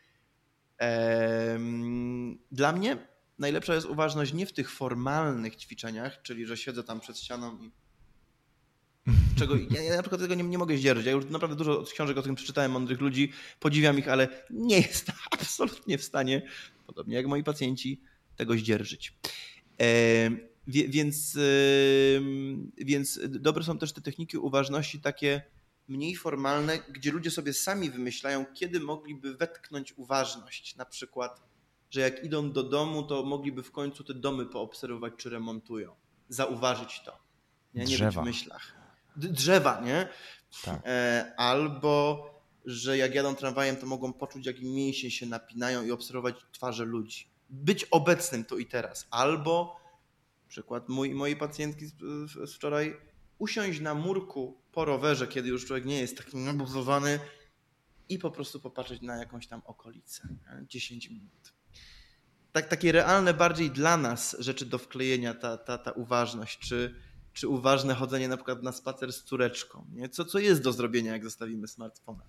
Dla mnie najlepsza jest uważność nie w tych formalnych ćwiczeniach, czyli że siedzę tam przed ścianą i Czego ja, ja na przykład tego nie, nie mogę zdzierżyć. Ja już naprawdę dużo książek o tym przeczytałem, mądrych ludzi, podziwiam ich, ale nie jestem absolutnie w stanie, podobnie jak moi pacjenci, tego zdzierżyć. E, więc, e, więc dobre są też te techniki uważności takie mniej formalne, gdzie ludzie sobie sami wymyślają, kiedy mogliby wetknąć uważność. Na przykład, że jak idą do domu, to mogliby w końcu te domy poobserwować, czy remontują. Zauważyć to. Nie, nie być w myślach drzewa, nie? Tak. E, albo, że jak jadą tramwajem, to mogą poczuć, jak im mięśnie się napinają i obserwować twarze ludzi. Być obecnym tu i teraz. Albo, przykład mój, mojej pacjentki z, z wczoraj, usiąść na murku po rowerze, kiedy już człowiek nie jest taki nabuzowany i po prostu popatrzeć na jakąś tam okolicę. 10 minut. Tak, takie realne bardziej dla nas rzeczy do wklejenia, ta, ta, ta uważność, czy czy uważne chodzenie na przykład na spacer z córeczką, nie? Co, co jest do zrobienia, jak zostawimy smartfona.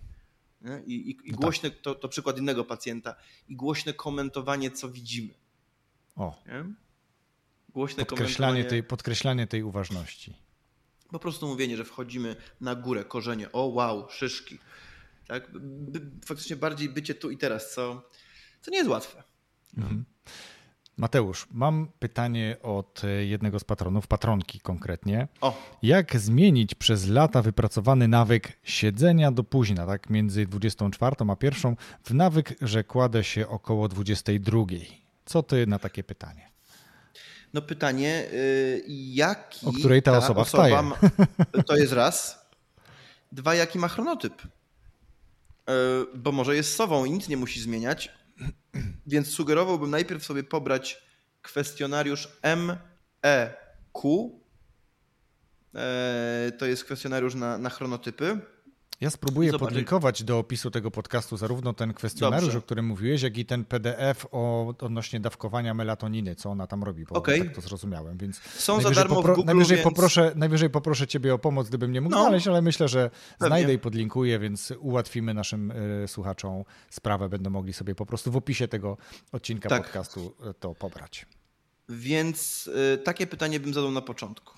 Nie? I, i, i no głośne, tak. to, to przykład innego pacjenta, i głośne komentowanie, co widzimy. O. Nie? Głośne podkreślanie tej, podkreślanie tej uważności. Po prostu mówienie, że wchodzimy na górę, korzenie, o wow, szyszki. Tak? Faktycznie bardziej bycie tu i teraz, co, co nie jest łatwe. Mhm. Mateusz, mam pytanie od jednego z patronów, patronki konkretnie. O. Jak zmienić przez lata wypracowany nawyk siedzenia do późna, tak między 24 a 1, w nawyk, że kładę się około 22? Co ty na takie pytanie? No pytanie, y, jaki o której ta, ta osoba, osoba wstaje? Ma, to jest raz. Dwa, jaki ma chronotyp? bo może jest sową i nic nie musi zmieniać. Więc sugerowałbym najpierw sobie pobrać kwestionariusz MEQ. E, to jest kwestionariusz na, na chronotypy. Ja spróbuję Zobacz. podlinkować do opisu tego podcastu zarówno ten kwestionariusz, Dobrze. o którym mówiłeś, jak i ten PDF o, odnośnie dawkowania melatoniny, co ona tam robi, bo okay. tak to zrozumiałem. Więc Są za darmo popro- w Google, najwyżej, więc... poproszę, najwyżej poproszę Ciebie o pomoc, gdybym nie mógł no. znaleźć, ale myślę, że Pewnie. znajdę i podlinkuję, więc ułatwimy naszym y, słuchaczom sprawę. Będą mogli sobie po prostu w opisie tego odcinka tak. podcastu y, to pobrać. Więc y, takie pytanie bym zadał na początku.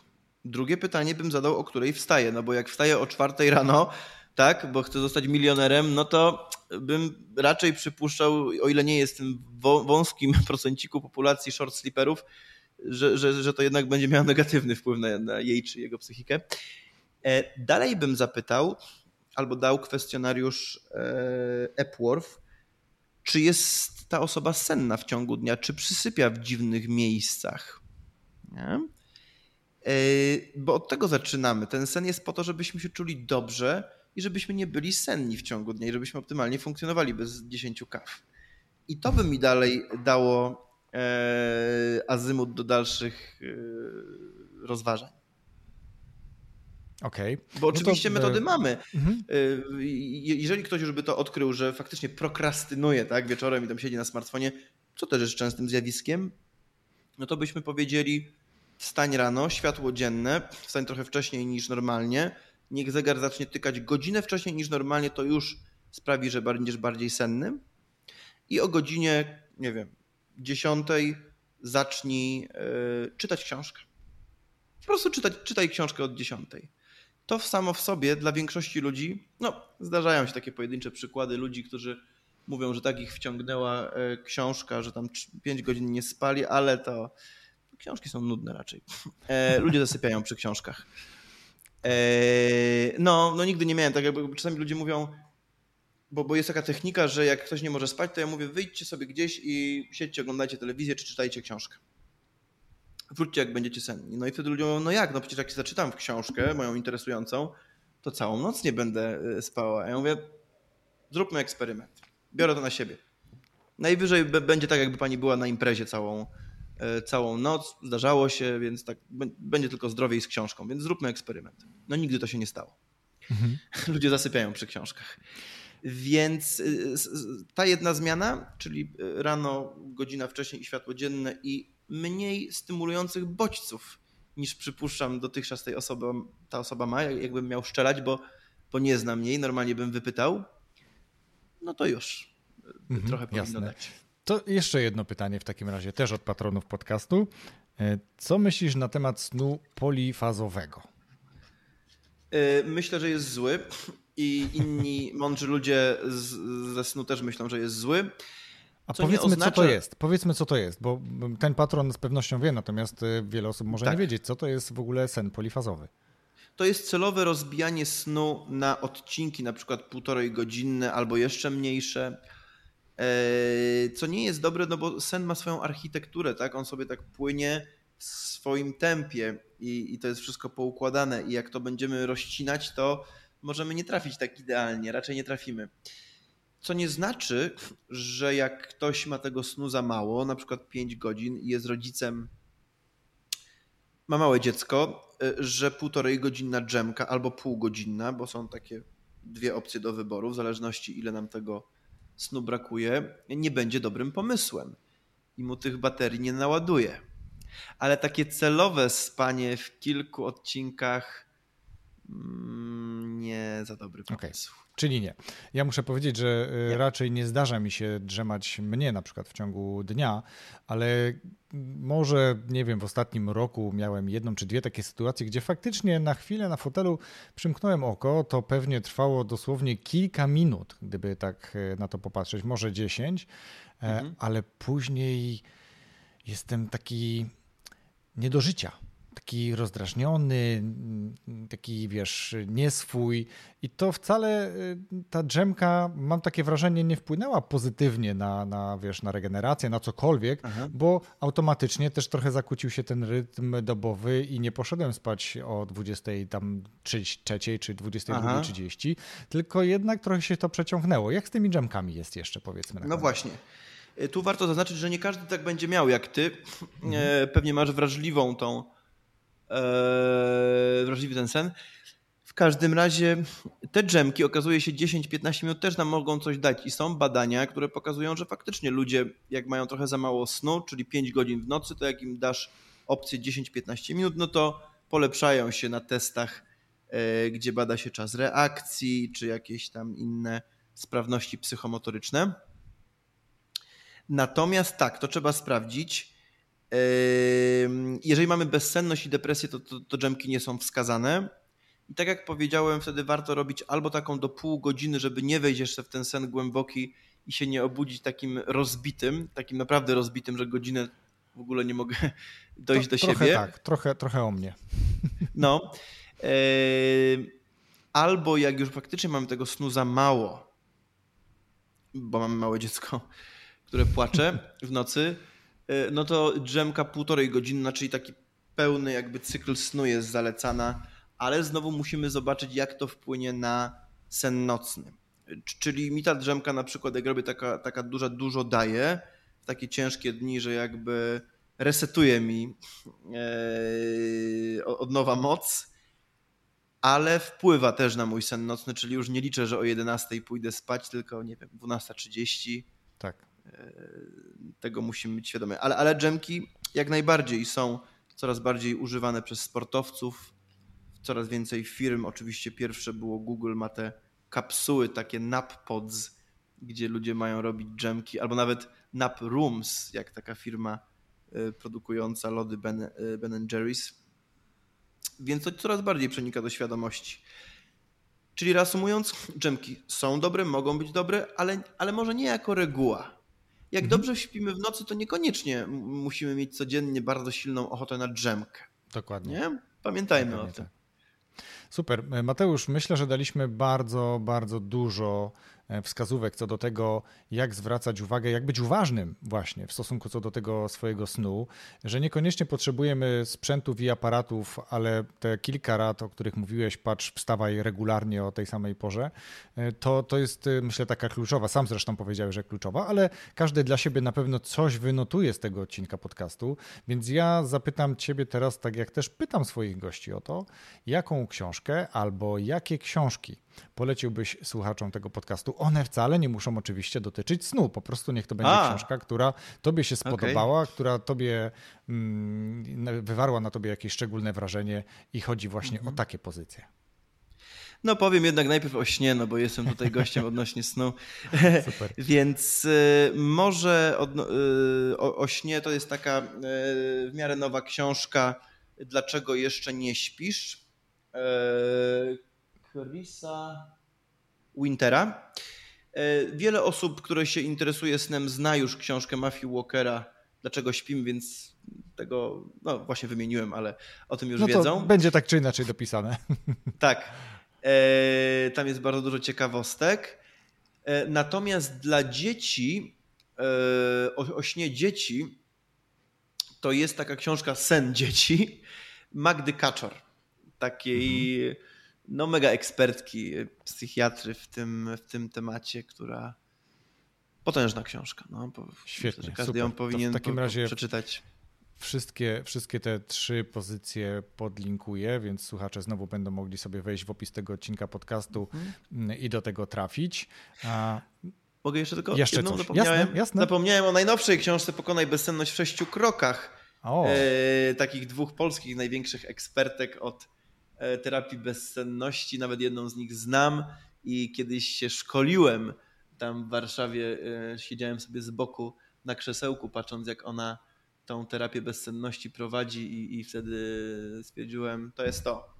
Drugie pytanie bym zadał, o której wstaję, no bo jak wstaję o czwartej rano, tak, bo chcę zostać milionerem, no to bym raczej przypuszczał, o ile nie jest tym wąskim procenciku populacji short sleeperów, że, że, że to jednak będzie miało negatywny wpływ na, na jej czy jego psychikę. E, dalej bym zapytał, albo dał kwestionariusz e, Epworth, czy jest ta osoba senna w ciągu dnia, czy przysypia w dziwnych miejscach. Nie? E, bo od tego zaczynamy. Ten sen jest po to, żebyśmy się czuli dobrze i żebyśmy nie byli senni w ciągu dnia i żebyśmy optymalnie funkcjonowali bez 10 kaw. I to by mi dalej dało e, azymut do dalszych e, rozważań. Okej. Okay. Bo oczywiście no to... metody mamy. Mhm. E, jeżeli ktoś już by to odkrył, że faktycznie prokrastynuje tak, wieczorem i tam siedzi na smartfonie, co też jest częstym zjawiskiem, no to byśmy powiedzieli wstań rano, światło dzienne, wstań trochę wcześniej niż normalnie, niech zegar zacznie tykać godzinę wcześniej niż normalnie, to już sprawi, że będziesz bardziej sennym. I o godzinie, nie wiem, dziesiątej zacznij yy, czytać książkę. Po prostu czytać, czytaj książkę od dziesiątej. To samo w sobie dla większości ludzi, no zdarzają się takie pojedyncze przykłady ludzi, którzy mówią, że tak ich wciągnęła e, książka, że tam 5 godzin nie spali, ale to książki są nudne raczej. E, ludzie zasypiają przy książkach. Eee, no, no nigdy nie miałem tak, jakby czasami ludzie mówią, bo, bo jest taka technika, że jak ktoś nie może spać, to ja mówię, wyjdźcie sobie gdzieś i siedźcie, oglądajcie telewizję czy czytajcie książkę. Wróćcie, jak będziecie senni. No i wtedy ludzie mówią, no jak, no przecież jak zaczytam w książkę, moją interesującą, to całą noc nie będę e, spała. A ja mówię, zróbmy eksperyment. Biorę to na siebie. Najwyżej będzie tak, jakby pani była na imprezie całą, całą noc, zdarzało się, więc tak będzie tylko zdrowiej z książką, więc zróbmy eksperyment. No nigdy to się nie stało. Mhm. Ludzie zasypiają przy książkach. Więc y, ta jedna zmiana, czyli y, rano, godzina wcześniej i światło dzienne i mniej stymulujących bodźców niż przypuszczam dotychczas tej osoby, ta osoba ma, jakbym miał szczelać, bo, bo nie znam jej, normalnie bym wypytał, no to już mhm, trochę powinno jasne. dać. To jeszcze jedno pytanie w takim razie, też od patronów podcastu. E, co myślisz na temat snu polifazowego? E, myślę, że jest zły i inni mądrzy ludzie z, ze snu też myślą, że jest zły. A co powiedzmy, oznacza... co to jest. Powiedzmy, co to jest, bo ten patron z pewnością wie, natomiast e, wiele osób może tak. nie wiedzieć, co to jest w ogóle sen polifazowy. To jest celowe rozbijanie snu na odcinki, na przykład półtorej godzinne albo jeszcze mniejsze co nie jest dobre, no bo sen ma swoją architekturę, tak? On sobie tak płynie w swoim tempie i, i to jest wszystko poukładane i jak to będziemy rozcinać, to możemy nie trafić tak idealnie, raczej nie trafimy. Co nie znaczy, że jak ktoś ma tego snu za mało, na przykład 5 godzin i jest rodzicem, ma małe dziecko, e, że półtorej godzinna dżemka albo półgodzinna, bo są takie dwie opcje do wyboru, w zależności ile nam tego snu brakuje, nie będzie dobrym pomysłem i mu tych baterii nie naładuje. Ale takie celowe spanie w kilku odcinkach nie za dobry pomysł. Okay. Czyli nie. Ja muszę powiedzieć, że y, nie. raczej nie zdarza mi się drzemać mnie na przykład w ciągu dnia, ale może, nie wiem, w ostatnim roku miałem jedną czy dwie takie sytuacje, gdzie faktycznie na chwilę na fotelu przymknąłem oko, to pewnie trwało dosłownie kilka minut, gdyby tak y, na to popatrzeć, może dziesięć, e, mhm. ale później jestem taki nie do życia taki rozdrażniony, taki wiesz, nieswój i to wcale y, ta dżemka, mam takie wrażenie, nie wpłynęła pozytywnie na, na, wiesz, na regenerację, na cokolwiek, Aha. bo automatycznie też trochę zakłócił się ten rytm dobowy i nie poszedłem spać o 23 czy 22.30, tylko jednak trochę się to przeciągnęło. Jak z tymi dżemkami jest jeszcze, powiedzmy? no właśnie. E, tu warto zaznaczyć, że nie każdy tak będzie miał jak ty. Mhm. E, pewnie masz wrażliwą tą, e, wrażliwy ten sen. W każdym razie te dżemki, okazuje się 10-15 minut też nam mogą coś dać i są badania, które pokazują, że faktycznie ludzie jak mają trochę za mało snu, czyli 5 godzin w nocy, to jak im dasz opcję 10-15 minut, no to polepszają się na testach, gdzie bada się czas reakcji, czy jakieś tam inne sprawności psychomotoryczne. Natomiast tak, to trzeba sprawdzić. Jeżeli mamy bezsenność i depresję, to, to, to dżemki nie są wskazane. I tak jak powiedziałem, wtedy warto robić albo taką do pół godziny, żeby nie wejść jeszcze w ten sen głęboki i się nie obudzić takim rozbitym, takim naprawdę rozbitym, że godzinę w ogóle nie mogę dojść to, do trochę siebie. Tak, trochę, trochę o mnie. No. Albo jak już faktycznie mamy tego snu za mało, bo mamy małe dziecko, które płacze w nocy, no to drzemka półtorej godziny, czyli taki pełny jakby cykl snu jest zalecana, ale znowu musimy zobaczyć, jak to wpłynie na sen nocny. Czyli mi ta drzemka na przykład, jak robię taka, taka duża, dużo daje w takie ciężkie dni, że jakby resetuje mi e, od nowa moc, ale wpływa też na mój sen nocny, czyli już nie liczę, że o 11 pójdę spać, tylko nie wiem, 12.30. Tak. E, tego musimy być świadomi. Ale, ale dżemki jak najbardziej są coraz bardziej używane przez sportowców, coraz więcej firm. Oczywiście pierwsze było Google, ma te kapsuły, takie nap pods, gdzie ludzie mają robić dżemki, albo nawet nap rooms, jak taka firma e, produkująca lody Ben, e, ben Jerry's. Więc to coraz bardziej przenika do świadomości. Czyli reasumując, dżemki są dobre, mogą być dobre, ale, ale może nie jako reguła. Jak mhm. dobrze śpimy w nocy, to niekoniecznie musimy mieć codziennie bardzo silną ochotę na drzemkę. Dokładnie. Nie? Pamiętajmy Dokładnie o tym. Tak. Super. Mateusz, myślę, że daliśmy bardzo, bardzo dużo E, wskazówek co do tego, jak zwracać uwagę, jak być uważnym właśnie w stosunku co do tego swojego snu, że niekoniecznie potrzebujemy sprzętów i aparatów, ale te kilka rad, o których mówiłeś, patrz, wstawaj regularnie o tej samej porze, e, to, to jest e, myślę taka kluczowa, sam zresztą powiedziałeś, że kluczowa, ale każdy dla siebie na pewno coś wynotuje z tego odcinka podcastu, więc ja zapytam ciebie teraz, tak jak też pytam swoich gości o to, jaką książkę albo jakie książki poleciłbyś słuchaczom tego podcastu? One wcale nie muszą oczywiście dotyczyć snu. Po prostu niech to będzie A. książka, która tobie się spodobała, okay. która tobie mm, wywarła na tobie jakieś szczególne wrażenie i chodzi właśnie mhm. o takie pozycje. No powiem jednak najpierw o śnie, no bo jestem tutaj gościem odnośnie snu. Super. Więc y, może y, o, o, śnie to jest taka y, w miarę nowa książka Dlaczego jeszcze nie śpisz? Chrisa Wintera. E, wiele osób, które się interesuje snem, zna już książkę Matthew Walkera Dlaczego śpimy, więc tego no właśnie wymieniłem, ale o tym już no wiedzą. Będzie tak czy inaczej dopisane. Tak. E, tam jest bardzo dużo ciekawostek. E, natomiast dla dzieci, o, o śnie dzieci, to jest taka książka Sen dzieci Magdy Kaczor. Takiej mhm no, mega ekspertki, psychiatry w tym, w tym temacie, która potężna książka. No, Świetnie, myślę, każdy super. ją powinien w takim razie przeczytać. Wszystkie, wszystkie te trzy pozycje podlinkuję, więc słuchacze znowu będą mogli sobie wejść w opis tego odcinka podcastu mhm. i do tego trafić. A... Mogę jeszcze tylko jeszcze jedną coś. zapomniałem. Jasne, jasne. Zapomniałem o najnowszej książce Pokonaj bezsenność w sześciu krokach. E, takich dwóch polskich największych ekspertek od terapii bezsenności, nawet jedną z nich znam i kiedyś się szkoliłem tam w Warszawie, e, siedziałem sobie z boku na krzesełku, patrząc jak ona tą terapię bezsenności prowadzi i, i wtedy stwierdziłem, to jest to.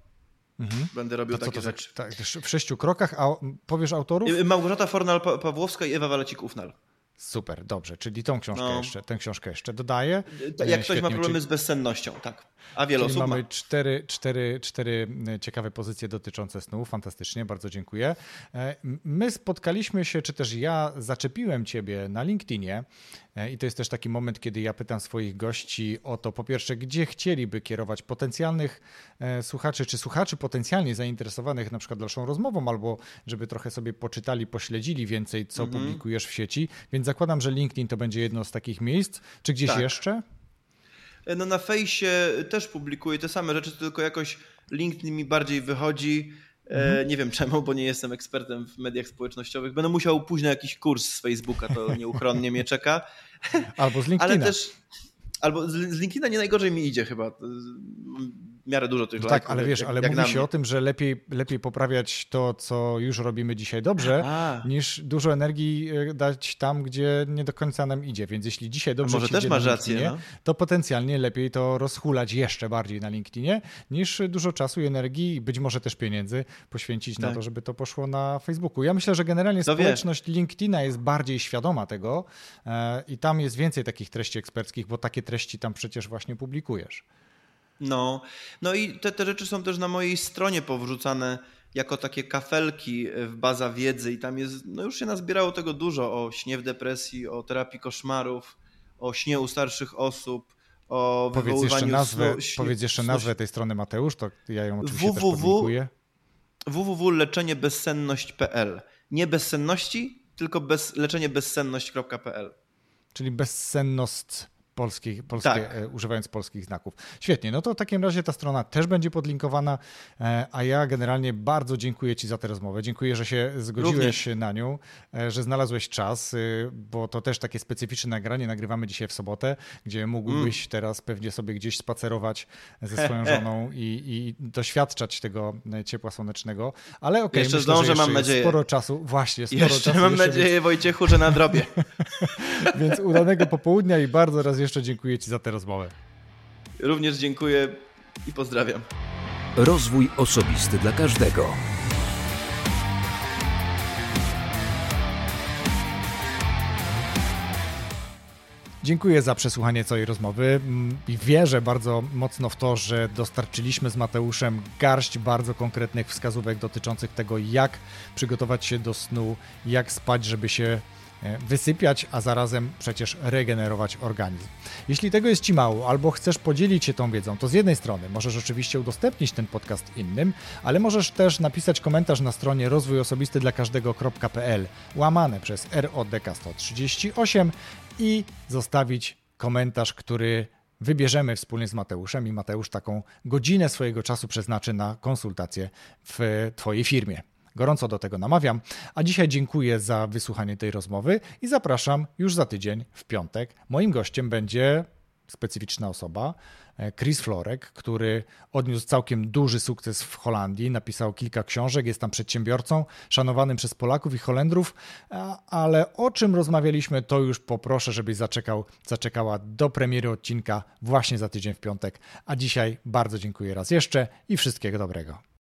Mhm. Będę robił takie rzeczy. Tak, w sześciu krokach, a powiesz autorów? E, Małgorzata Fornal-Pawłowska i Ewa Walecik-Ufnal. Super, dobrze, czyli tą książkę, no. jeszcze, tę książkę jeszcze dodaję. Jak Świetnie ktoś ma problemy z bezsennością, tak. A wiele Czyli osób mamy ma. cztery, cztery, cztery ciekawe pozycje dotyczące snu. Fantastycznie, bardzo dziękuję. E, my spotkaliśmy się, czy też ja zaczepiłem Ciebie na LinkedInie e, i to jest też taki moment, kiedy ja pytam swoich gości o to, po pierwsze, gdzie chcieliby kierować potencjalnych e, słuchaczy, czy słuchaczy potencjalnie zainteresowanych na przykład dalszą rozmową, albo żeby trochę sobie poczytali, pośledzili więcej, co mhm. publikujesz w sieci. Więc zakładam, że LinkedIn to będzie jedno z takich miejsc. Czy gdzieś tak. jeszcze? No na fejsie też publikuję te same rzeczy, tylko jakoś LinkedIn mi bardziej wychodzi. E, mhm. Nie wiem czemu, bo nie jestem ekspertem w mediach społecznościowych. Będę musiał później jakiś kurs z Facebooka, to nieuchronnie mnie czeka. Albo z LinkedIna. Ale też, albo z LinkedIna nie najgorzej mi idzie chyba miarę dużo tych no Tak, ale wiesz, jak, ale jak mówi się o tym, że lepiej, lepiej poprawiać to, co już robimy dzisiaj dobrze, A. niż dużo energii e, dać tam, gdzie nie do końca nam idzie. Więc jeśli dzisiaj dobrze A może też masz rację, no? to potencjalnie lepiej to rozhulać jeszcze bardziej na LinkedInie, niż dużo czasu i energii i być może też pieniędzy poświęcić tak. na to, żeby to poszło na Facebooku. Ja myślę, że generalnie to społeczność wie. LinkedIna jest bardziej świadoma tego e, i tam jest więcej takich treści eksperckich, bo takie treści tam przecież właśnie publikujesz. No, no i te, te rzeczy są też na mojej stronie powrzucane jako takie kafelki w baza wiedzy i tam jest, no już się nazbierało tego dużo o śnie w depresji, o terapii koszmarów, o śnie u starszych osób, o powiedz jeszcze nazwę, snu, Powiedz jeszcze nazwę tej strony Mateusz, to ja ją oczywiście www, też www.leczeniebezsenność.pl Nie bezsenności, tylko bez, leczeniebezsenność.pl Czyli bezsenność polskich, polskie, tak. E, używając polskich znaków. Świetnie, no to w takim razie ta strona też będzie podlinkowana, e, a ja generalnie bardzo dziękuję Ci za tę rozmowę. Dziękuję, że się zgodziłeś Również. na nią, e, że znalazłeś czas, bo to też takie specyficzne nagranie. Nagrywamy dzisiaj w sobotę, gdzie mógłbyś mm. teraz pewnie sobie gdzieś spacerować ze swoją żoną i, i doświadczać tego ciepła słonecznego. Ale okej, okay, jeszcze myślę, zdążę, jeszcze mam nadzieję. sporo czasu. Właśnie, sporo jeszcze czasu. Mam jeszcze, nadzieję, więc... Wojciechu, że nadrobię. więc udanego popołudnia i bardzo raz jeszcze jeszcze dziękuję Ci za tę rozmowę. Również dziękuję i pozdrawiam. Rozwój osobisty dla każdego. Dziękuję za przesłuchanie całej rozmowy i wierzę bardzo mocno w to, że dostarczyliśmy z Mateuszem garść bardzo konkretnych wskazówek dotyczących tego, jak przygotować się do snu, jak spać, żeby się wysypiać, a zarazem przecież regenerować organizm. Jeśli tego jest Ci mało, albo chcesz podzielić się tą wiedzą, to z jednej strony możesz oczywiście udostępnić ten podcast innym, ale możesz też napisać komentarz na stronie rozwójosobisty dla każdego.pl łamane przez RODK 138 i zostawić komentarz, który wybierzemy wspólnie z Mateuszem i Mateusz taką godzinę swojego czasu przeznaczy na konsultację w Twojej firmie. Gorąco do tego namawiam. A dzisiaj dziękuję za wysłuchanie tej rozmowy i zapraszam już za tydzień, w piątek. Moim gościem będzie specyficzna osoba, e, Chris Florek, który odniósł całkiem duży sukces w Holandii, napisał kilka książek, jest tam przedsiębiorcą, szanowanym przez Polaków i Holendrów, ale o czym rozmawialiśmy, to już poproszę, żebyś zaczekał, zaczekała do premiery odcinka właśnie za tydzień w piątek. A dzisiaj bardzo dziękuję raz jeszcze i wszystkiego dobrego.